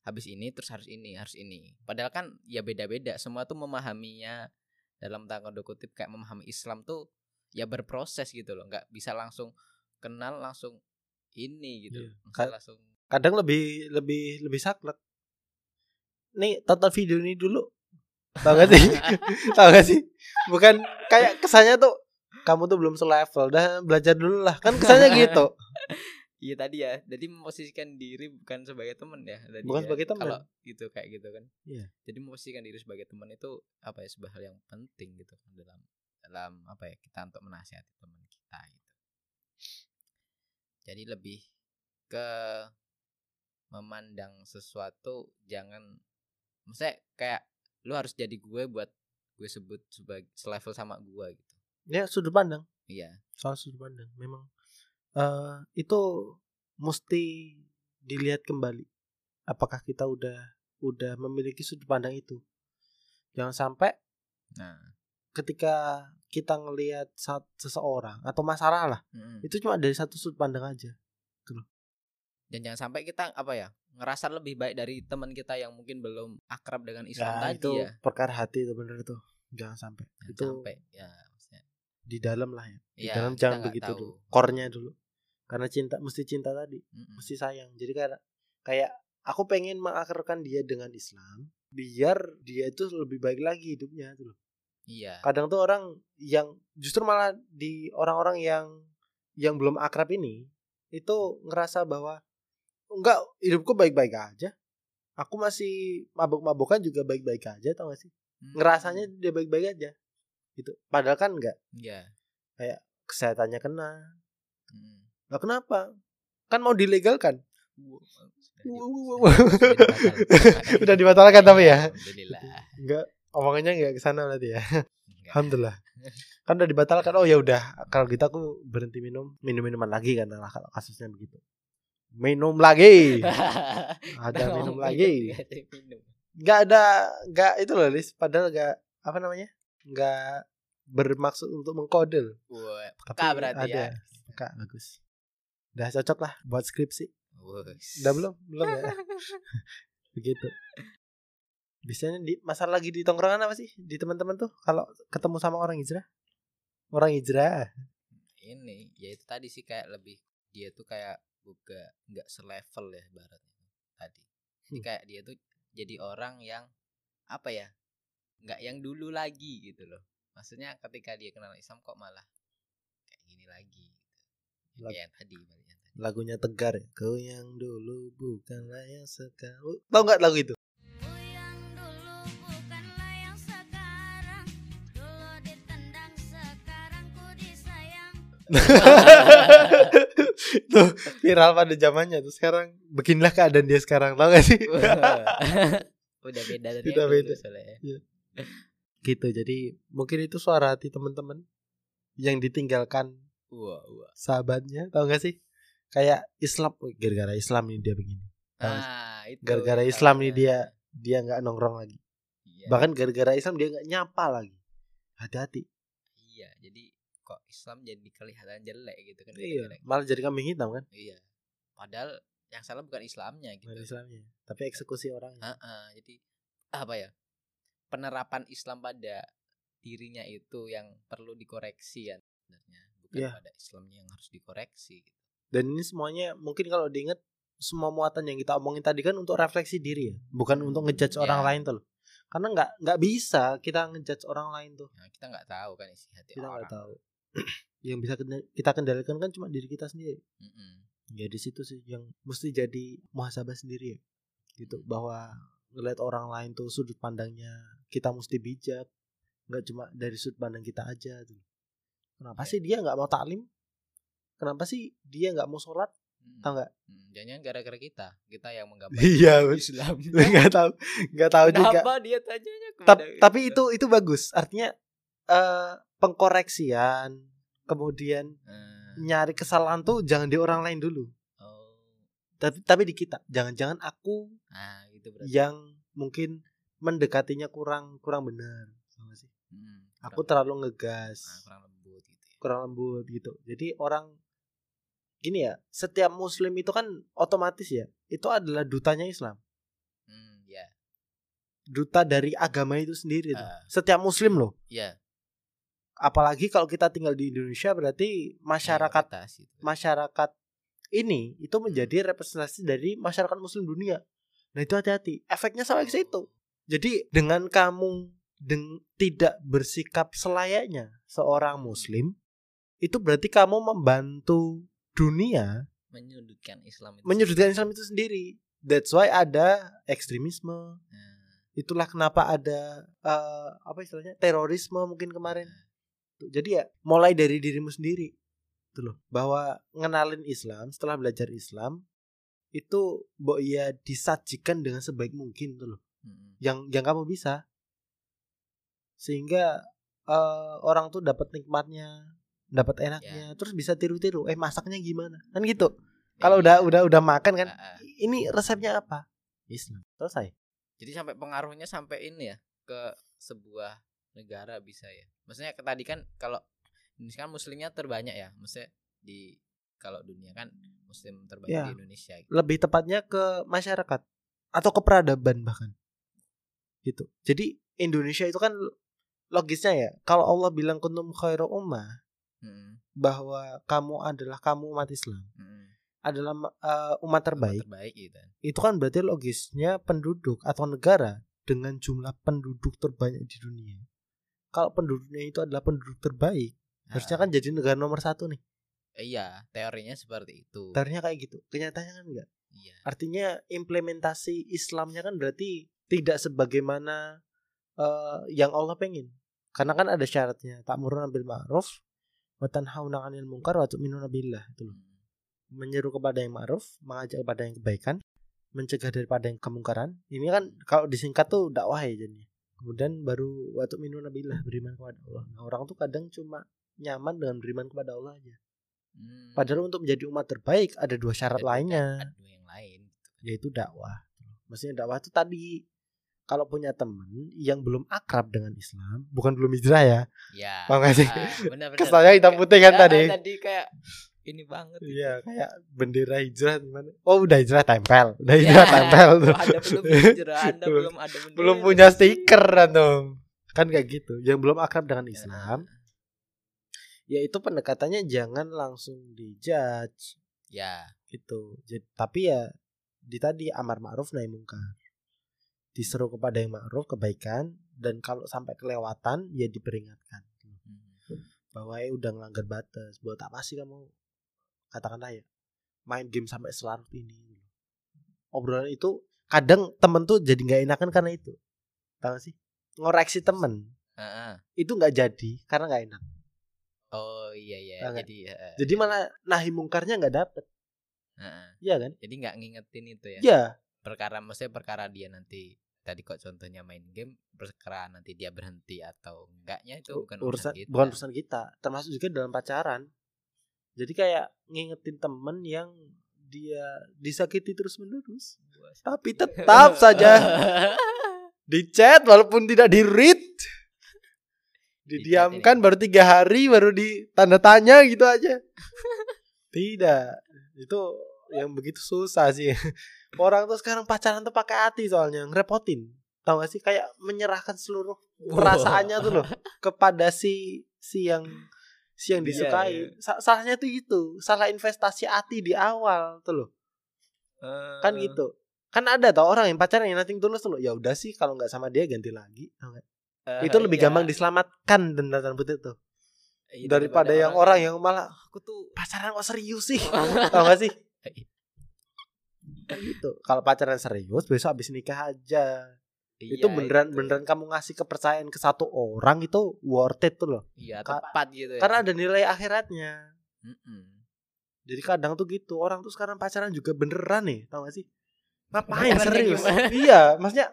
habis ini terus harus ini harus ini padahal kan ya beda-beda semua tuh memahaminya dalam tanda kutip kayak memahami Islam tuh ya berproses gitu loh nggak bisa langsung kenal langsung ini gitu Iya. Langsung- Ka- langsung Kadang lebih lebih lebih saklek. Nih tonton video ini dulu. Tahu gak sih? Tahu gak sih? Bukan kayak kesannya tuh kamu tuh belum selevel dah belajar dulu lah kan kesannya gitu Iya tadi ya, jadi memposisikan diri bukan sebagai teman ya. Tadi Bukan ya. sebagai teman. Kalau gitu kayak gitu kan. Iya. Jadi memposisikan diri sebagai teman itu apa ya sebuah hal yang penting gitu kan dalam dalam apa ya kita untuk menasihati teman kita gitu. Jadi lebih ke memandang sesuatu jangan maksudnya kayak lu harus jadi gue buat gue sebut sebagai selevel sama gue gitu. ya sudut pandang Iya. soal sudut pandang memang eh itu mesti dilihat kembali. Apakah kita udah udah memiliki sudut pandang itu. Jangan sampai Nah, ketika kita ngelihat seseorang atau masalah lah mm-mm. itu cuma dari satu sudut pandang aja dan jangan sampai kita apa ya ngerasa lebih baik dari teman kita yang mungkin belum akrab dengan Islam ya tadi itu ya. perkara hati itu bener tuh jangan sampai. Jangan itu sampai ya maksudnya di dalam lah ya. Di ya, dalam jangan begitu tahu. dulu. Core-nya dulu karena cinta mesti cinta tadi Mm-mm. mesti sayang. Jadi kayak kayak aku pengen mengakarkan dia dengan Islam biar dia itu lebih baik lagi hidupnya tuh loh. Iya. Kadang tuh orang yang justru malah di orang-orang yang yang belum akrab ini itu ngerasa bahwa enggak hidupku baik-baik aja. Aku masih mabuk-mabukan juga baik-baik aja tau gak sih? Hmm. ngerasanya dia baik-baik aja gitu. Padahal kan enggak iya. Kesehatannya kena. Mm. Lah kenapa? Kan mau dilegalkan. Udah dibatalkan. tapi ya? Alhamdulillah. Enggak omongannya enggak ke sana berarti ya? Enggak. alhamdulillah. Kan udah dibatalkan. Oh ya udah. Kalau gitu aku berhenti minum minum minuman lagi kan lah kalau kasusnya begitu. Minum lagi. Ada minum lagi minum. Nggak ada nggak itu loh Lis padahal nggak apa namanya? Nggak bermaksud untuk mengkode Wah, tapi peka berarti ada ya peka bagus udah cocok lah buat skripsi. Udah belum? Belum ya? Begitu. Biasanya di masalah lagi di tongkrongan apa sih? Di teman-teman tuh kalau ketemu sama orang hijrah? Orang hijrah. Ini ya itu tadi sih kayak lebih dia tuh kayak buka nggak selevel ya baratnya tadi. Jadi Hmm. kayak dia tuh jadi orang yang apa ya nggak yang dulu lagi gitu loh. Maksudnya ketika dia kenal Islam kok malah kayak gini lagi gitu. Balik yang tadi lagunya tegar ya. Kau yang dulu bukanlah yang sekarang. Tau nggak lagu itu? Ku yang dulu bukanlah yang sekarang. Dulu ditendang sekarang ku disayang. Tuh viral pada zamannya tuh. Sekarang beginilah keadaan dia sekarang. Tau gak sih? Udah beda dari Udah beda. dulu soalnya. gitu jadi mungkin itu suara hati teman-teman yang ditinggalkan Wah, wah. sahabatnya. Tau gak sih kayak Islam gara-gara Islam ini dia begini? Ah, itu. gara-gara Islam ya. dia dia nggak nongkrong lagi Iya. bahkan gara-gara Islam dia nggak nyapa lagi hati-hati Iya, jadi kok Islam jadi kelihatan jelek gitu kan iya gara-gara- malah jadi kambing hitam kan Iya. Padahal yang salah bukan Islamnya gitu. bukan Islamnya tapi eksekusi orang Heeh, jadi apa ya? Penerapan Islam pada dirinya itu yang perlu dikoreksi ya sebenarnya, bukan Iya. pada Islamnya yang harus dikoreksi gitu. Dan ini semuanya mungkin kalau diingat semua muatan yang kita omongin tadi kan untuk refleksi diri ya bukan untuk ngejudge orang Iya. lain tuh loh. karena nggak nggak bisa kita ngejudge orang lain tuh Nah, kita nggak tahu kan isi hati kita orang. nggak tahu yang bisa kita kendalikan kan cuma diri kita sendiri Mm-mm. ya di situ sih yang mesti jadi muhasabah sendiri ya gitu bahwa ngeliat orang lain tuh sudut pandangnya kita mesti bijak nggak cuma dari sudut pandang kita aja tuh kenapa Iya. sih dia nggak mau taklim kenapa sih dia nggak mau sholat? Mm-mm. tau nggak? Mm, Jangan gara-gara kita, kita yang menggambar iya Islam. nggak tahu nggak tahu juga. Kenapa dia tanyanya Tap- kepada tapi itu itu bagus. Artinya eh pengkoreksian kemudian Eh, nyari kesalahan tuh jangan di orang lain dulu. Oh. tapi tapi di kita. Jangan-jangan aku Nah, gitu berarti. yang mungkin mendekatinya kurang kurang benar. Sama sih? Mm, aku terlalu ngegas. Kurang lembut gitu ya. kurang lembut gitu. Jadi orang gini ya setiap muslim itu kan otomatis ya itu adalah dutanya Islam Hmm, ya. duta dari agama itu sendiri tuh. Ah. setiap muslim loh Ya, apalagi kalau kita tinggal di Indonesia berarti masyarakat mayoritas gitu. masyarakat ini itu menjadi representasi dari masyarakat muslim dunia. Nah itu hati-hati. Efeknya sampai ke situ. Jadi dengan kamu deng- tidak bersikap selayaknya seorang muslim, itu berarti kamu membantu dunia menyudutkan Islam itu. menyudutkan Islam itu sendiri. That's why ada ekstremisme. Nah, Itulah kenapa ada eh, apa istilahnya terorisme mungkin kemarin. Tuh, Jadi ya mulai dari dirimu sendiri. Tuh loh, bahwa ngenalin Islam setelah belajar Islam itu mbok ya disajikan dengan sebaik mungkin tuh loh. mm-mm. Yang yang kamu bisa. Sehingga eh, orang tuh dapat nikmatnya, dapat enaknya, terus bisa tiru-tiru. Eh masaknya gimana? Kan gitu. Kalau udah Iya. udah udah makan kan, ah. ini resepnya apa? Islam. Selesai. Jadi sampai pengaruhnya sampai ini ya ke sebuah negara bisa ya. Maksudnya tadi kan kalau Indonesia kan muslimnya terbanyak ya. Maksudnya di kalau dunia kan muslim terbanyak Ya. di Indonesia gitu. lebih tepatnya ke masyarakat atau ke peradaban bahkan gitu jadi Indonesia itu kan logisnya ya kalau Allah bilang kuntum khairu ummah Mm-mm, bahwa kamu adalah kamu umat Islam mm-mm. adalah eh, umat terbaik Tempat terbaik gitu. itu kan berarti logisnya penduduk atau negara dengan jumlah penduduk terbanyak di dunia kalau penduduknya itu adalah penduduk terbaik harusnya Ah, kan jadi negara nomor satu nih iya, teorinya seperti itu. teorinya kayak gitu kenyataannya kan enggak Iya. Artinya implementasi Islamnya kan berarti tidak sebagaimana eh, yang Allah pengen. Karena kan ada syaratnya. Ta'muruna bil ma'ruf wa tanhauna 'anil munkar wa tu'minuna billah itu loh. Menyeru kepada yang ma'ruf, mengajak kepada yang kebaikan, mencegah daripada yang kemungkaran. Ini kan kalau disingkat tuh dakwah ya jadinya. Kemudian baru wa tu'minuna billah beriman kepada Allah. Nah, orang tuh kadang cuma nyaman dengan beriman kepada Allah aja. Mm. Padahal untuk menjadi umat terbaik ada dua syarat Ada- lainnya ada dua yang lain gitu kan. yaitu dakwah. Maksudnya dakwah itu tadi kalau punya temen yang belum akrab dengan Islam, bukan belum hijrah ya. Iya. Paham gak sih? ah. Kesannya hitam putih kan ya, tadi. Tadi kayak ini banget. Iya, kayak bendera hijrah gimana? Oh, udah hijrah tempel. Udah Ya, hijrah tempel tuh. Anda belum hijrah, Anda Belum- ada bendera. belum punya stiker antum. Kan kayak gitu. Yang belum akrab dengan Ya. Islam, yaitu pendekatannya jangan langsung dijudge Ya, gitu. Jadi, tapi ya di tadi amar ma'ruf nahi mungkar. Diseru kepada yang ma'ruf kebaikan dan kalau sampai kelewatan ya diperingatkan Hmm. bahwa ya udah ngelanggar batas. Buat apa sih kamu katakanlah ya main game sampai selarut ini. Obrolan itu kadang temen tuh jadi nggak enakan karena itu. Tahu sih? Ngoreksi temen Heeh. itu nggak jadi karena nggak enak. Oh iya iya. Nggak? Jadi heeh. Jadi malah nahi mungkarnya nggak dapet. Heeh. Iya kan? Jadi nggak ngingetin itu ya. Iya. Perkara maksudnya perkara dia nanti tadi kok contohnya main game perkara nanti dia berhenti atau enggaknya itu bukan urusan, urusan kita. bukan urusan kita termasuk juga dalam pacaran Jadi kayak ngingetin temen yang dia disakiti terus menerus. Tapi tetap saja di chat walaupun tidak di read. Didiamkan baru tiga hari baru di tanda tanya gitu aja. tidak. Itu yang begitu susah sih. Orang tuh sekarang pacaran tuh pakai hati soalnya ngerepotin. Tahu gak sih kayak menyerahkan seluruh perasaannya tuh loh kepada si si yang si yang Iya, disukai. iya. Sa- salahnya tuh itu, salah investasi hati di awal tuh loh. Kan Eh. gitu. Kan ada tau orang yang pacaran yang nothing tulus tuh loh. Ya udah sih kalau nggak sama dia ganti lagi. Tau? Eh, itu lebih iya. gampang diselamatkan dan tanda putih tuh Iya, daripada yang orang yang malah aku tuh pacaran kok serius sih. Tau gak sih? Gitu. Kalau pacaran serius besok habis nikah aja. itu Iya, beneran itu. beneran kamu ngasih kepercayaan ke satu orang itu worth it tuh loh. iya Ka- tepat gitu ya Karena ada nilai akhiratnya. Mm-mm. Jadi kadang tuh gitu orang tuh sekarang pacaran juga beneran nih, tau gak sih? Ngapain serius? iya, maksudnya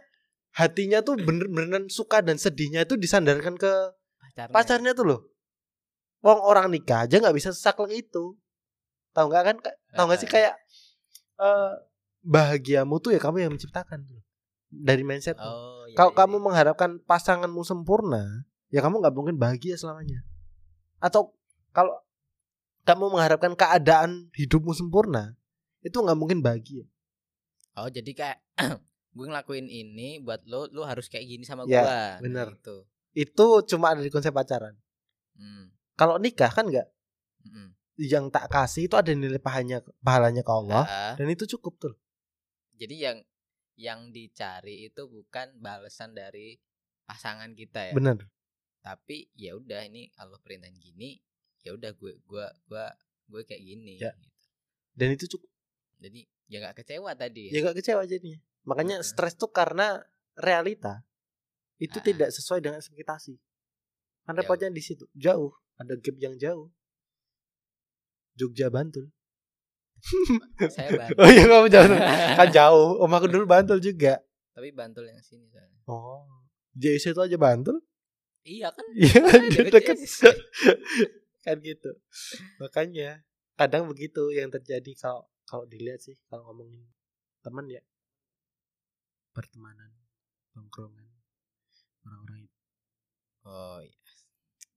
hatinya tuh bener beneran suka dan sedihnya itu disandarkan ke pacarnya pacarnya tuh loh. Wong orang nikah aja nggak bisa sesaklek itu. Tahu nggak kan? Ka- Tahu nggak sih kayak eh bahagiamu tuh ya kamu yang menciptakan tuh. Dari mindset. oh iya, Kalau iya, kamu iya. mengharapkan pasanganmu sempurna, ya kamu nggak mungkin bahagia selamanya. Atau kalau kamu mengharapkan keadaan hidupmu sempurna, itu nggak mungkin bahagia. oh jadi kayak gue ngelakuin ini buat lo lo harus kayak gini sama Ya, gua Nah, bener. itu Itu cuma ada di konsep pacaran. hmm. Kalau nikah kan nggak. Mm-mm. Yang tak kasih itu ada nilai pahalanya pahalanya ke Allah Ah, dan itu cukup tuh. Jadi yang yang dicari itu bukan balasan dari pasangan kita ya Bener. tapi ya udah ini Allah perintahin gini ya udah gue gua gua gue kayak gini Ya. gitu. Dan itu cukup. jadi ya nggak kecewa tadi Ya nggak kecewa jadinya. Makanya Heeh. stres tuh karena realita itu Ah. tidak sesuai dengan ekspektasi. Kan Jauh. repotnya di situ. Jauh, ada gap yang jauh. Jogja Bantul. Saya bantu Oh iya kamu jauh. kan jauh. Om aku dulu Bantul juga. tapi bantul yang sini soalnya Oh. JC itu aja Bantul? iya kan Iya kan deket deket. JC. kan gitu. Makanya kadang begitu yang terjadi kalau kalau dilihat sih kalau ngomongin teman ya pertemanan, tongkrongan orang-orang itu. oh iya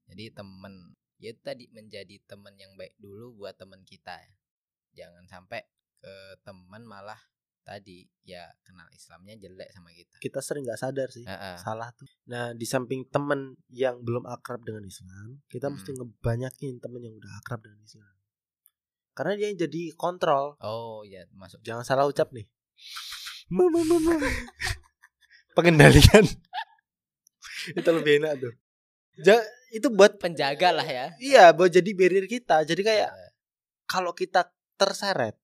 jadi temen ya tadi menjadi temen yang baik dulu buat temen kita ya jangan sampai ke teman malah tadi ya kenal Islamnya jelek sama kita Kita sering nggak sadar sih. Heeh. salah tuh. Nah, di samping temen yang belum akrab dengan Islam, kita Hmm. mesti ngebanyakin temen yang udah akrab dengan Islam. Karena dia yang jadi kontrol. oh ya masuk Jangan salah ucap nih. Pengendalian. itu lebih enak tuh. Ja- itu buat penjaga lah ya iya, buat jadi barrier kita. Jadi kayak kalau kita terseret,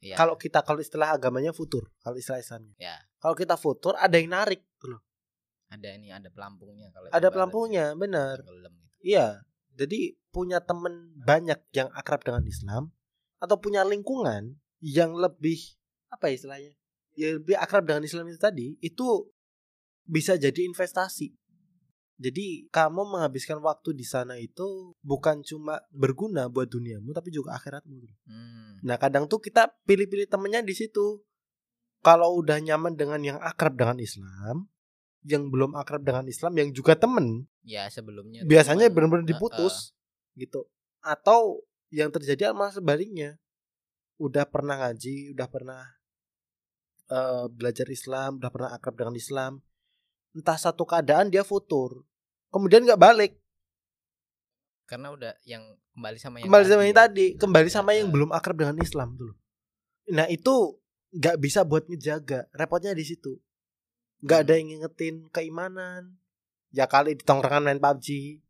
iya. kalau kita kalau istilah agamanya futur, kalau istilah Islamnya. ya Kalau kita futur ada yang narik loh. ada ini ada pelampungnya kalau Ada pelampungnya, benar. gitu. Iya, jadi punya temen banyak yang akrab dengan Islam atau punya lingkungan yang lebih apa ya istilahnya? Ya lebih akrab dengan Islam itu tadi itu bisa jadi investasi. Jadi kamu menghabiskan waktu di sana itu bukan cuma berguna buat duniamu tapi juga akhiratmu. Hmm. Nah, kadang tuh kita pilih-pilih temennya di situ. Kalau udah nyaman dengan yang akrab dengan Islam, yang belum akrab dengan Islam yang juga temen, ya sebelumnya biasanya benar-benar diputus gitu atau yang terjadi malah sebaliknya udah pernah ngaji udah pernah eh, belajar Islam udah pernah akrab dengan Islam entah satu keadaan dia futur. Kemudian nggak balik. Karena udah yang kembali sama yang kembali sama yang ya. tadi. Kembali sama yang belum akrab dengan Islam tuh loh. nah itu nggak bisa buat ngejaga. Repotnya di situ. Nggak ada yang ngingetin keimanan. Ya kali di tongkrongan main PUBG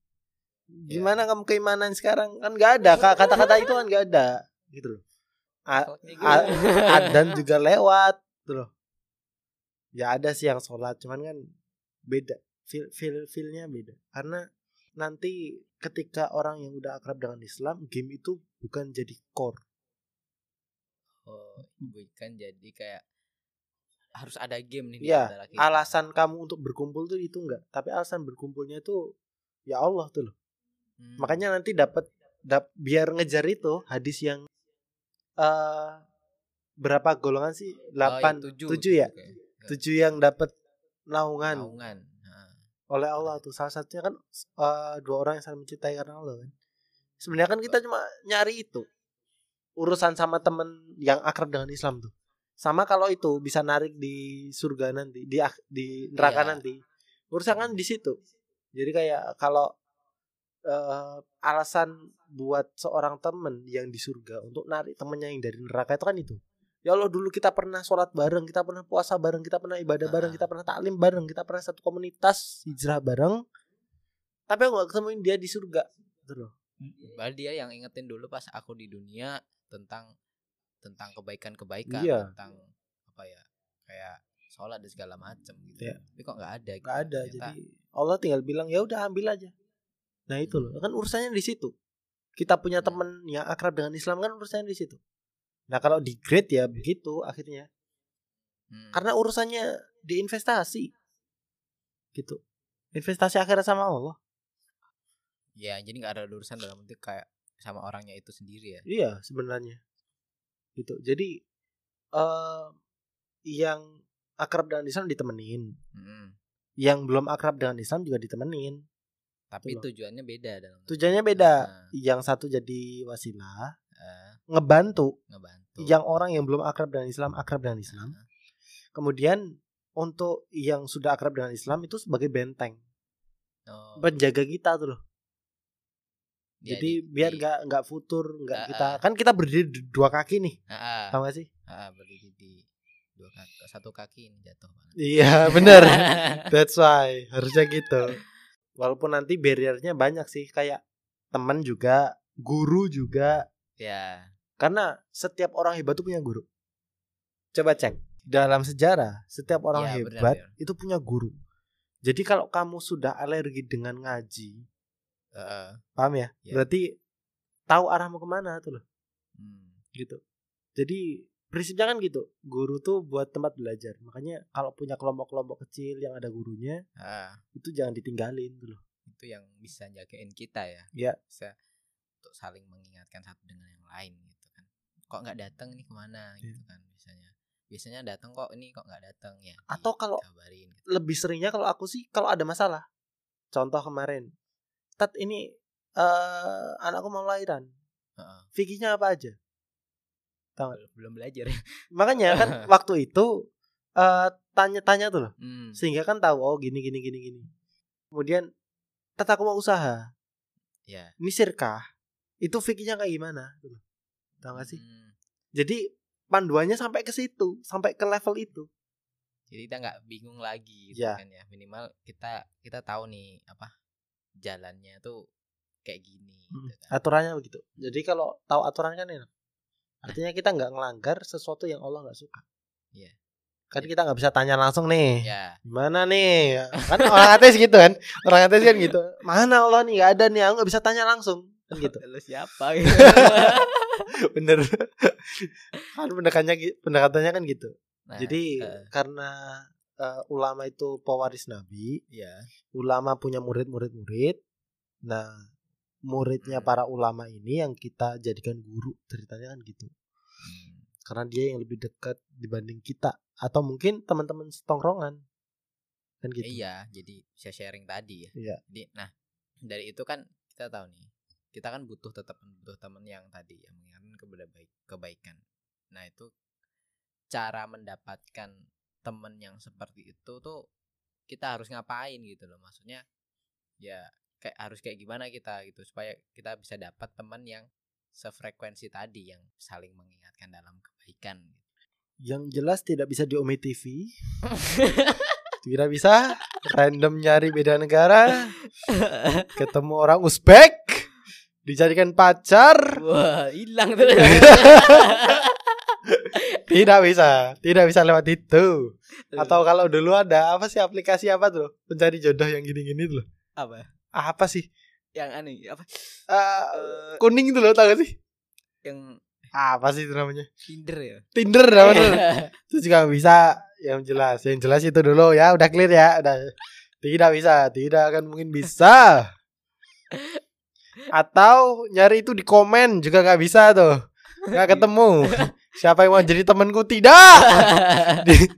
gimana kamu keimanan sekarang? Kan nggak ada. Ka- kata-kata itu kan nggak ada. Gitu loh. A- gue. adan juga lewat gitu loh. Ya ada sih yang sholat. Cuman kan beda feel feel feelnya beda karena nanti ketika orang yang udah akrab dengan Islam game itu bukan jadi core oh bukan jadi kayak harus ada game nih ya kita. alasan kamu untuk berkumpul tuh itu enggak tapi alasan berkumpulnya itu ya Allah tuh loh Hmm. makanya nanti dapat dap, biar ngejar itu hadis yang eh berapa golongan sih? Oh, 8 iya, tujuh, 7 ya? 7 yang dapat naungan Naungan. Nah, oleh Allah tuh. Salah satunya kan eh, dua orang yang saling mencintai karena Allah kan. Sebenarnya kan kita cuma nyari itu. Urusan sama temen yang akrab dengan Islam tuh. Sama kalau itu bisa narik di surga nanti, di di neraka Iya. nanti. Urusan kan di situ. Jadi kayak kalau eh, alasan buat seorang temen yang di surga untuk narik temennya yang dari neraka itu kan itu. Ya Allah dulu kita pernah sholat bareng, kita pernah puasa bareng, kita pernah ibadah bareng, Ah. kita pernah taklim bareng, kita pernah satu komunitas hijrah bareng. Tapi aku gak ketemuin dia di surga. Gitu loh. Padahal dia yang ingetin dulu pas aku di dunia tentang tentang kebaikan-kebaikan, Iya. tentang apa ya? Kayak sholat dan segala macam gitu. Iya. Tapi kok nggak ada gitu. Gak ada. Ternyata, Jadi Allah tinggal bilang ya udah ambil aja. Nah itu loh, kan urusannya di situ. Kita punya Hmm. temen yang akrab dengan Islam kan urusannya di situ. Nah kalau di grade ya begitu akhirnya. hmm, Karena urusannya di investasi. Gitu. Investasi akhirat sama Allah. ya jadi nggak ada urusan dalam bentuk kayak sama orangnya itu sendiri ya. Iya sebenarnya. Gitu. Jadi eh yang akrab dengan Islam ditemenin. Mm-mm. Yang belum akrab dengan Islam juga ditemenin. Tapi Betul. tujuannya beda dalam Tujuannya beda. Nah, Yang satu jadi wasilah, eh, ngebantu ngebantu. yang orang yang belum akrab dengan Islam akrab dengan Islam. Kemudian untuk yang sudah akrab dengan Islam itu sebagai benteng, oh, penjaga kita tuh loh. ya, Jadi di- biar nggak nggak futur, nggak Ah, kita kan kita berdiri di dua kaki nih, ah, tahu gak sih? ah, berdiri di dua kaki, satu kaki ini jatuh banget. Iya bener, that's why harusnya gitu. Walaupun nanti barriernya banyak sih, kayak teman juga, guru juga, ya, karena setiap orang hebat tuh punya guru. Coba cek dalam sejarah, setiap orang benar, hebat benar. itu punya guru. Jadi kalau kamu sudah alergi dengan ngaji, eh, paham ya? Iya. Berarti tahu arah mau ke mana tuh loh, hmm, gitu. Jadi prinsipnya kan gitu, guru tuh buat tempat belajar. Makanya kalau punya kelompok-kelompok kecil yang ada gurunya, ah, itu jangan ditinggalin tuh loh. itu yang bisa jagain kita ya. Iya. Bisa untuk saling mengingatkan satu dengan yang lain gitu. Kok nggak datang ini ke mana Iya. gitu kan biasanya. Biasanya datang kok ini kok nggak datang ya. Atau kalau dikabarin gitu. lebih seringnya kalau aku sih kalau ada masalah. Contoh kemarin, Tat ini eh anakku mau lahiran. Heeh. Fikihnya apa aja? Belum- belum belajar ya. Makanya kan waktu itu eh tanya-tanya tuh loh. Hmm. Sehingga kan tahu oh gini gini gini gini. Kemudian Tat aku mau usaha. Ya. Ini sirkah. Itu fikihnya kayak gimana? Tuh loh. Tahu gak sih? Hmm. Jadi panduannya sampai ke situ, sampai ke level itu. Jadi kita nggak bingung lagi gitu Iya. kan ya. Minimal kita kita tahu nih apa jalannya tuh kayak gini Hmm, gitu kan. Aturannya begitu. Jadi kalau tahu aturan kan enak. Artinya kita nggak ngelanggar sesuatu yang Allah nggak suka. Iya. Kan Iya. kita nggak bisa tanya langsung nih. Ya. Gimana nih? Kan orang ateis gitu kan. Orang ateis kan gitu. Mana Allah nih? Gak ada nih. Aku nggak bisa tanya langsung. Kan gitu. Lu siapa gitu. Bener. kan pendekatannya pendekatannya kan gitu. Nah, Jadi eh, karena eh, ulama itu pewaris Nabi, ya. ulama punya murid-murid-murid. Nah, muridnya Hmm. para ulama ini yang kita jadikan guru ceritanya kan gitu. Hmm. Karena dia yang lebih dekat dibanding kita atau mungkin teman-teman setongkrongan. Kan gitu. Iya, jadi bisa sharing tadi ya. Iya. Jadi nah, dari itu kan kita tahu nih. Kita kan butuh tetap butuh teman yang tadi yang mengingatkan kepada baik kebaikan. Nah, itu cara mendapatkan teman yang seperti itu tuh kita harus ngapain gitu loh. Maksudnya ya kayak harus kayak gimana kita gitu supaya kita bisa dapat teman yang sefrekuensi tadi yang saling mengingatkan dalam kebaikan gitu. Yang jelas tidak bisa di Ome TV. Tidak bisa random nyari beda negara, ketemu orang Uzbek, dijadikan pacar. Wah, hilang tuh. Tidak bisa, tidak bisa lewat itu. Atau kalau dulu ada apa sih aplikasi apa tuh? Pencari jodoh yang gini-gini tuh. apa? Apa sih? Yang aneh apa? Eh, kuning tuh loh, tau gak sih? yang Apa sih itu namanya? Tinder ya? Tinder namanya. itu juga bisa yang jelas. Yang jelas itu dulu ya, udah clear ya, udah. Tidak bisa, tidak akan mungkin bisa. Atau nyari itu di komen juga nggak bisa tuh. Nggak ketemu. Siapa yang mau jadi temanku tidak. Di-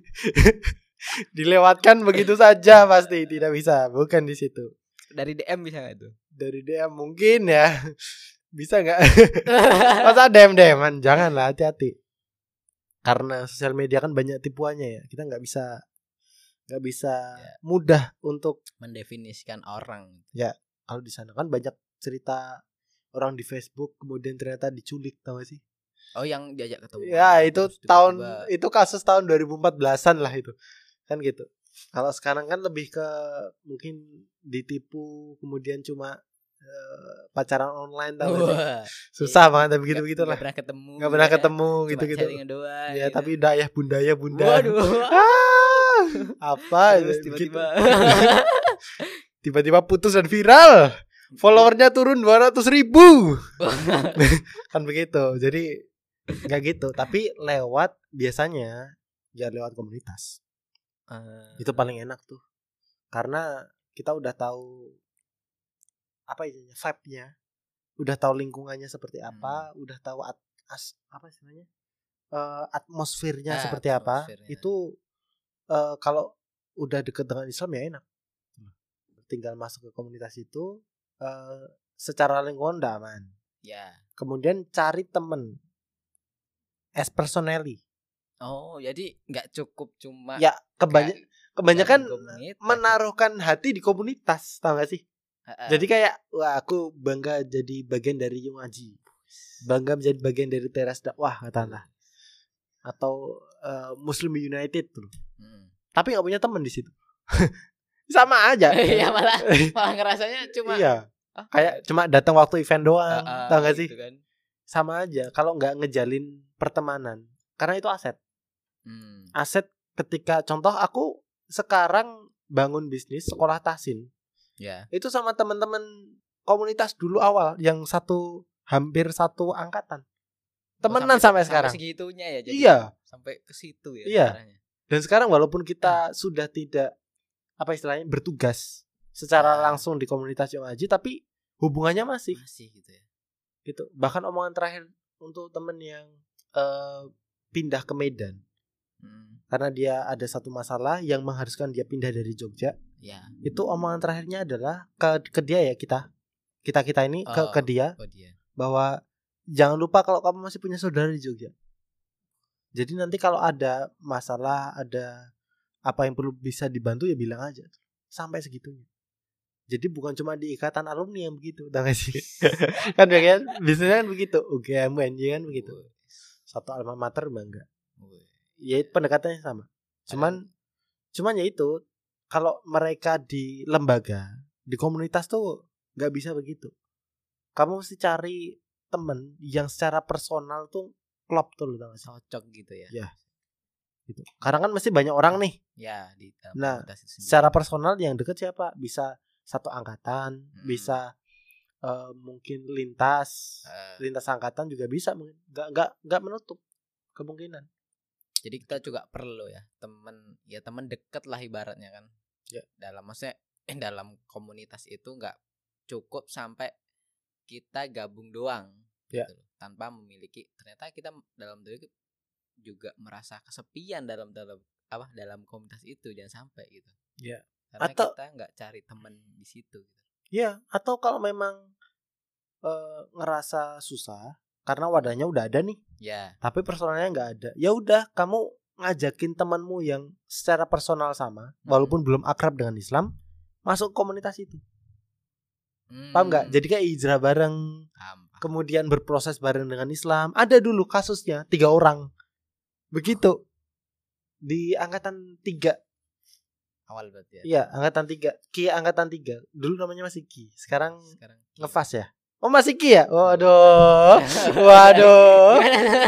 dilewatkan begitu saja pasti tidak bisa. Bukan di situ. Dari DM bisa nggak tuh? Dari DM mungkin ya. Bisa nggak? Masa DM DM janganlah hati-hati. Karena sosial media kan banyak tipuannya ya. Kita nggak bisa nggak bisa Ya. mudah untuk Mendefinisikan orang. kalau di sana kan banyak cerita orang di Facebook kemudian ternyata diculik tau gak sih? Oh yang diajak ketemu. Ya itu Terus tahun tiba-tiba- itu kasus tahun 2014-an lah itu. Kan gitu. Kalau sekarang kan lebih ke mungkin ditipu kemudian cuma eh, pacaran online tau gak sih? Susah banget tapi gitu-gitu lah. pernah ketemu. Nggak pernah ya. ketemu gitu-gitu. doang. Ya gitu. tapi udah ayah bunda ya bunda. Waduh. Ah, apa Terus gitu. tiba-tiba tiba-tiba putus dan viral. Followernya turun 200 ribu. kan begitu. Jadi nggak gitu. Tapi lewat biasanya ya lewat komunitas. Eh, Itu paling enak tuh. Karena kita udah tahu apa itu vibe-nya. Udah tahu lingkungannya seperti apa, udah tahu at, as, apa istilahnya? Eh, atmosfernya Ah, seperti apa. atmosfernya. Itu eh, kalau udah deket dengan Islam ya enak. Tinggal masuk ke komunitas itu eh, secara lingkungan udah aman. ya. Kemudian cari temen as personally. Oh, jadi nggak cukup cuma Ya kebanyakan kebanyakan komunitas. menaruhkan hati di komunitas, tau gak sih? Heeh. Jadi kayak wah aku bangga jadi bagian dari Yung Aji. Bangga menjadi bagian dari teras dakwah katakanlah. Atau eh, Muslim United tuh. Hmm. Tapi nggak punya teman di situ. Sama aja. Iya, malah malah ngerasanya cuma iya. ah, Kayak cuma datang waktu event doang, ah, ah, tau gak sih? gitu kan. Sama aja kalau nggak ngejalin pertemanan. Karena itu aset. Hmm. Aset ketika contoh aku sekarang bangun bisnis sekolah tahsin Ya. itu sama teman-teman komunitas dulu awal yang satu hampir satu angkatan temenan Oh, sampai, sekarang segitunya ya jadi iya sampai ke situ ya Iya. caranya. dan sekarang walaupun kita sudah tidak apa istilahnya bertugas. secara Ah. langsung di komunitas yang Haji tapi hubungannya masih. Masih gitu ya. Gitu. Bahkan omongan terakhir untuk temen yang eh, pindah ke Medan. Hmm. karena dia ada satu masalah yang mengharuskan dia pindah dari Jogja. Ya. Itu omongan terakhirnya adalah ke ke dia ya kita. Kita kita ini ke Oh. ke dia. oh dia. Bahwa jangan lupa kalau kamu masih punya saudara di Jogja. Jadi nanti kalau ada masalah, ada apa yang perlu bisa dibantu ya bilang aja. Sampai segitunya. Jadi bukan cuma di ikatan alumni yang begitu, tau gak sih? kan ya kan biasanya kan begitu. UGM UNJ kan begitu. Wih, Satu alma mater bangga. Ya pendekatannya sama. Cuman cuman ya itu kalau mereka di lembaga, di komunitas tuh nggak bisa begitu. Kamu mesti cari temen yang secara personal tuh klop tuh loh tau gak sih? cocok gitu ya Ya. Gitu. Karena kan mesti banyak orang nih. ya di dalam Nah. Secara personal yang deket siapa? Bisa satu angkatan, Hmm. bisa eh, mungkin lintas, Eh, lintas angkatan juga bisa mungkin. Nggak nggak nggak menutup kemungkinan. jadi kita juga perlu ya temen ya temen deket lah ibaratnya kan Ya. dalam maksudnya eh, dalam komunitas itu nggak cukup sampai kita gabung doang Ya. gitu tanpa memiliki ternyata kita dalam diri juga merasa kesepian dalam dalam apa dalam komunitas itu jangan sampai gitu Ya. karena Atau- kita nggak cari temen di situ gitu. Ya, atau kalau memang eh, ngerasa susah karena wadahnya udah ada nih, ya tapi personalnya nggak ada. Ya udah, kamu ngajakin temanmu yang secara personal sama, Hmm. walaupun belum akrab dengan Islam, masuk komunitas itu. Hmm, Paham nggak? Jadi kayak hijrah bareng, paham, paham. kemudian berproses bareng dengan Islam. Ada dulu kasusnya tiga orang, begitu di angkatan tiga. awal berarti ya Iya, angkatan tiga. Ki angkatan tiga. Dulu namanya masih Ki. Sekarang sekarang ngefas ya. Oh masih Ki ya? Waduh, waduh.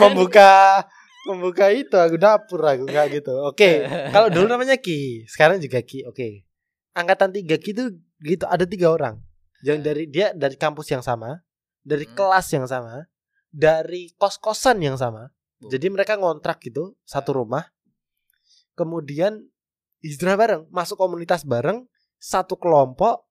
Membuka membuka itu aku dapur aku nggak gitu. Oke, kalau dulu namanya Ki, sekarang juga Ki. Oke, angkatan tiga Ki itu gitu ada tiga orang. Yang dari dia dari kampus yang sama, dari Hmm. kelas yang sama, dari kos kosan yang sama. Jadi mereka ngontrak gitu satu rumah. Kemudian hijrah bareng, masuk komunitas bareng, satu kelompok.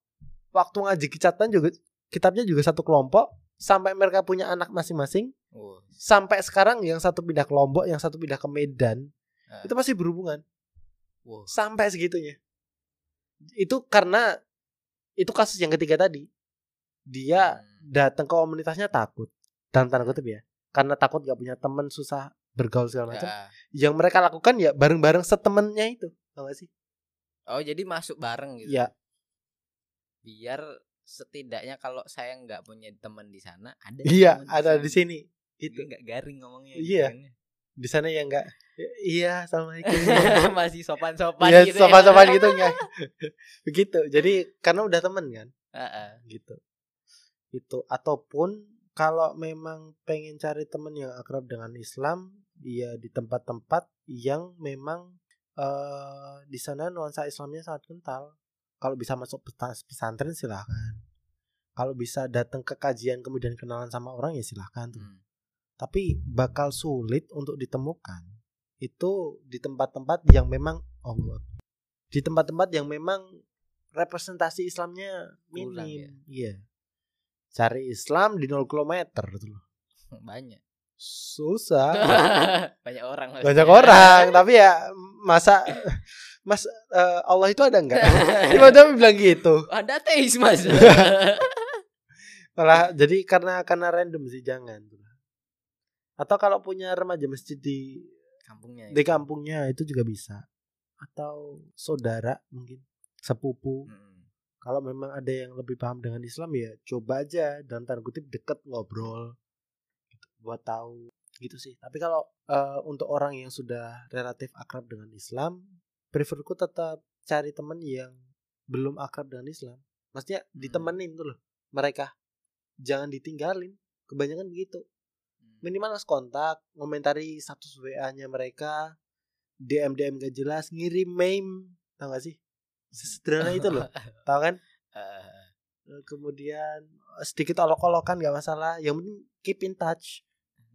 Waktu ngaji kecatan juga kitabnya juga satu kelompok sampai mereka punya anak masing-masing Oh, sampai sekarang yang satu pindah ke Lombok yang satu pindah ke Medan Ah. itu masih berhubungan wow. sampai segitunya itu karena itu kasus yang ketiga tadi dia Hmm. datang ke komunitasnya takut dan tanda kutip ya karena takut gak punya teman susah bergaul segala macam Ya. yang mereka lakukan ya bareng-bareng setemennya itu tau gak sih Oh, jadi masuk bareng gitu. ya Biar setidaknya kalau saya nggak punya teman di sana, ada iya ada di sini Itu itu nggak garing ngomongnya. Iya. gitu di sana yang enggak iya assalamualaikum kan. Masih sopan-sopan Iya, gitu. sopan-sopan ya. gitu enggak. Begitu. Jadi karena udah temen kan, Heeh. gitu. Itu ataupun kalau memang pengen cari temen yang akrab dengan Islam, ya di tempat-tempat yang memang eh di sana nuansa Islamnya sangat kental. Kalau bisa masuk pesantren silahkan. Kalau bisa datang ke kajian kemudian kenalan sama orang ya silahkan tuh. Hmm. Tapi bakal sulit untuk ditemukan itu di tempat-tempat yang memang oh, di tempat-tempat yang memang representasi Islamnya Kurang minim. ya? Iya. Cari Islam di 0 km itu loh. Banyak. Susah. Banyak orang. maksudnya. Banyak orang, tapi ya masa Mas eh, Allah itu ada enggak? Tiba-tiba bilang gitu. Ada teis mas. Malah jadi karena karena random sih jangan. Atau kalau punya remaja masjid di Kampungnya. di kampungnya itu juga bisa. Atau saudara mungkin sepupu. Hmm. Kalau memang ada yang lebih paham dengan Islam ya coba aja dalam tanda kutip deket ngobrol gitu, buat tahu gitu sih. Tapi kalau eh, untuk orang yang sudah relatif akrab dengan Islam, preferku tetap cari teman yang belum akrab dengan Islam. Maksudnya ditemenin tuh loh mereka. Jangan ditinggalin. Kebanyakan begitu. Hmm. Minimal harus kontak, ngomentari status WA-nya mereka, DM DM gak jelas, ngirim meme, tau gak sih? Sesederhana itu loh, tau kan? Kemudian sedikit olok-olokan gak masalah, yang penting keep in touch,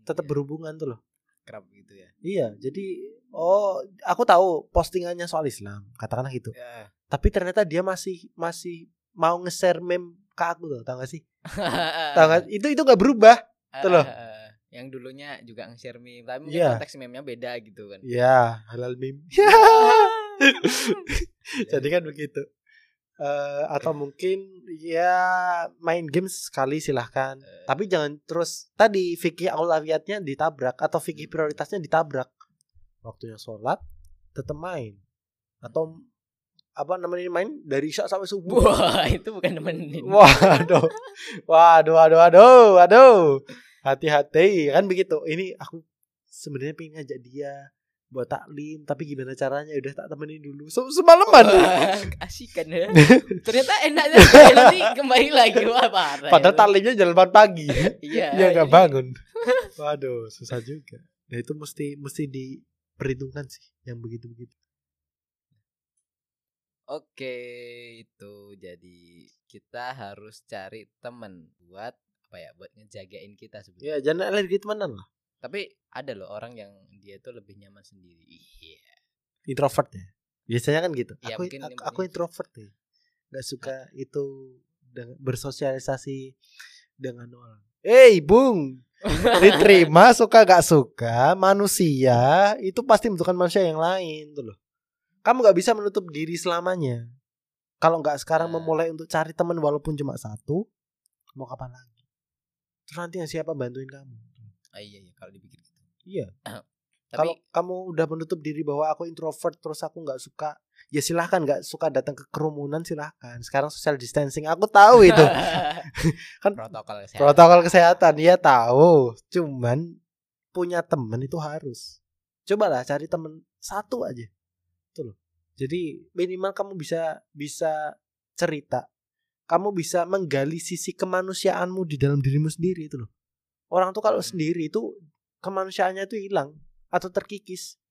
tetap iya, berhubungan tuh loh. kerap gitu ya. Iya, jadi oh aku tahu postingannya soal Islam, katakanlah gitu. Ya. Tapi ternyata dia masih masih mau nge-share meme ke aku tuh, tau gak sih? Tau gak? Itu itu gak berubah. Tuh loh. Yang dulunya juga nge-share meme, tapi mungkin Iya. konteks meme-nya beda gitu kan. Ya, halal meme. Jadi kan begitu. Eh, atau mungkin ya main games sekali silahkan. Eh. Tapi jangan terus tadi fikih aulawiyatnya ditabrak atau fikih prioritasnya ditabrak. Waktunya sholat tetap main. Atau apa namanya main dari isya sampai subuh. Wah, itu bukan nemenin. Waduh. Waduh, waduh, waduh, waduh. Hati-hati kan begitu. Ini aku sebenarnya pengen ngajak dia buat taklim, tapi gimana caranya? Udah tak temenin dulu. Se- Semalaman. Wah, Asik kan ya. Ternyata enaknya nanti kembali lagi wah parah. Padahal itu. taklimnya jalan pagi. Iya. Dia nggak iya. bangun. Waduh, susah juga. Nah itu mesti mesti diperhitungkan sih yang begitu-begitu. Oke, itu jadi kita harus cari temen buat apa ya? Buat ngejagain kita sebenarnya. Ya jangan alergi temenan lah. Tapi ada loh orang yang dia tuh lebih nyaman sendiri. Iya. Introvert ya. Biasanya kan gitu. Ya, aku aku, aku introvert ya. Gak suka itu dengan bersosialisasi dengan orang. Hey, Bung. Diterima suka gak suka manusia itu pasti membutuhkan manusia yang lain tuh loh. Kamu gak bisa menutup diri selamanya. Kalau nggak sekarang Nah. memulai untuk cari teman walaupun cuma satu, mau kapan lagi? Terus nanti yang siapa bantuin kamu? Ah, iya iya kalau dipikir gitu. Iya. Tapi Kalau kamu udah menutup diri bahwa aku introvert terus aku nggak suka, ya silahkan nggak suka datang ke kerumunan silahkan. Sekarang social distancing aku tahu itu Kan protokol kesehatan. protokol kesehatan ya tahu. Cuman punya temen itu harus. Cobalah cari temen satu aja. Tuh loh. Jadi minimal kamu bisa bisa cerita. Kamu bisa menggali sisi kemanusiaanmu di dalam dirimu sendiri itu loh. Orang tuh kalau Hmm. sendiri itu kemanusiaannya itu hilang atau terkikis.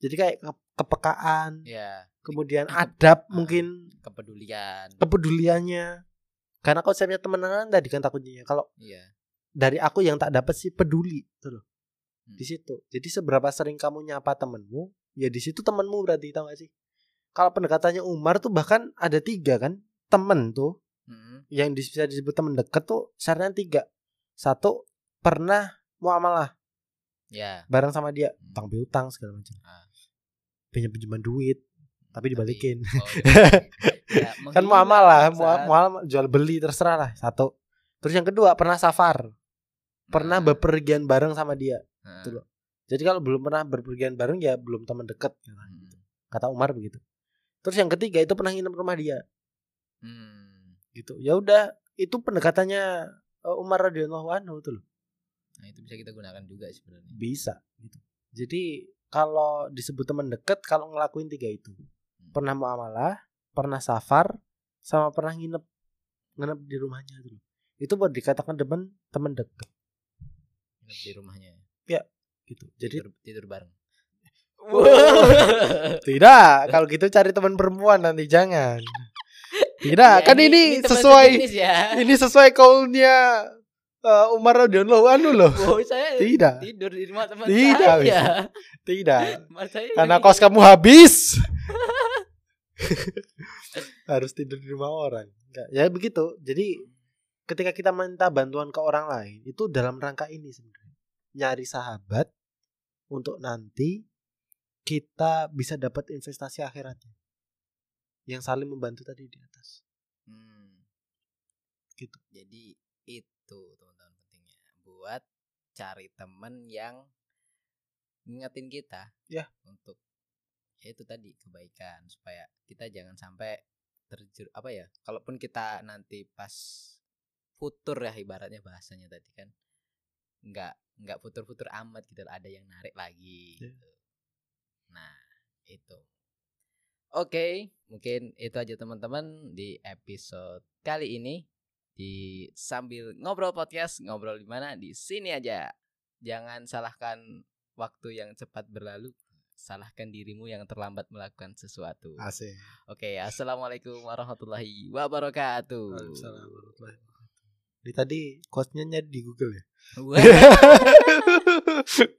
Jadi kayak ke- kepekaan, Ya, kemudian adab Ah. mungkin kepedulian. kepeduliannya. Karena konsepnya temenan tadi kan takutnya kalau Iya. dari aku yang tak dapat sih peduli tuh loh. Hmm. Di situ. Jadi seberapa sering kamu nyapa temenmu, ya di situ temenmu berarti tau gak sih? Kalau pendekatannya Umar tuh bahkan ada tiga kan temen tuh Mm-mm. yang bisa disebut teman dekat tuh syaratnya tiga. Satu pernah muamalah Ya. bareng sama dia, Hmm. utang piutang segala macam. Ah. Pinjam pinjaman duit, tapi dibalikin. Oh, iya. Ya, kan muamalah, muamalah jual beli terserah lah satu. Terus yang kedua pernah safar, pernah Nah, bepergian bareng sama dia. nah, gitu loh. Jadi kalau belum pernah berpergian bareng ya belum teman dekat hmm, kata Umar begitu. Terus yang ketiga itu pernah nginep rumah dia hmm. gitu. Ya udah itu pendekatannya eh, Umar radhiyallahu anhu tuh loh. Nah, itu bisa kita gunakan juga sebenarnya. Bisa gitu. Jadi kalau disebut teman dekat kalau ngelakuin tiga itu. Hmm. Pernah muamalah, pernah safar, sama pernah nginep nginep di rumahnya loh. Itu buat dikatakan teman teman dekat Nginep di rumahnya. gitu. Jadi tidur, tidur bareng. tidak, kalau gitu cari teman perempuan nanti jangan. Tidak, Ya, kan ini, teman sesuai sejenis ya. ini sesuai kaulnya eh, Umar radhiyallahu anhu loh. Oh, saya Tidak, tidur di rumah teman Tidak, saya. tidak. Saya Karena ini- kos kamu habis. Harus tidur di rumah orang. Enggak, ya begitu. Jadi ketika kita minta bantuan ke orang lain itu dalam rangka ini sebenarnya. Nyari sahabat untuk nanti kita bisa dapat investasi akhiratnya. Yang saling membantu tadi di atas. Hmm. Gitu. Jadi itu teman-teman pentingnya buat cari teman yang ngingetin kita Ya. untuk ya itu tadi kebaikan supaya kita jangan sampai terjur apa ya kalaupun kita nanti pas futur ya ibaratnya bahasanya tadi kan nggak nggak futur-futur amat gitu ada yang narik lagi Ya. gitu. nah itu Oke, mungkin itu aja teman-teman di episode kali ini di sambil ngobrol podcast ngobrol di mana di sini aja. Jangan salahkan waktu yang cepat berlalu, salahkan dirimu yang terlambat melakukan sesuatu. Asik. Oke, assalamualaikum warahmatullahi wabarakatuh. Waalaikumsalam wabarakatuh. Ini tadi quotes-nya nyari di Google ya.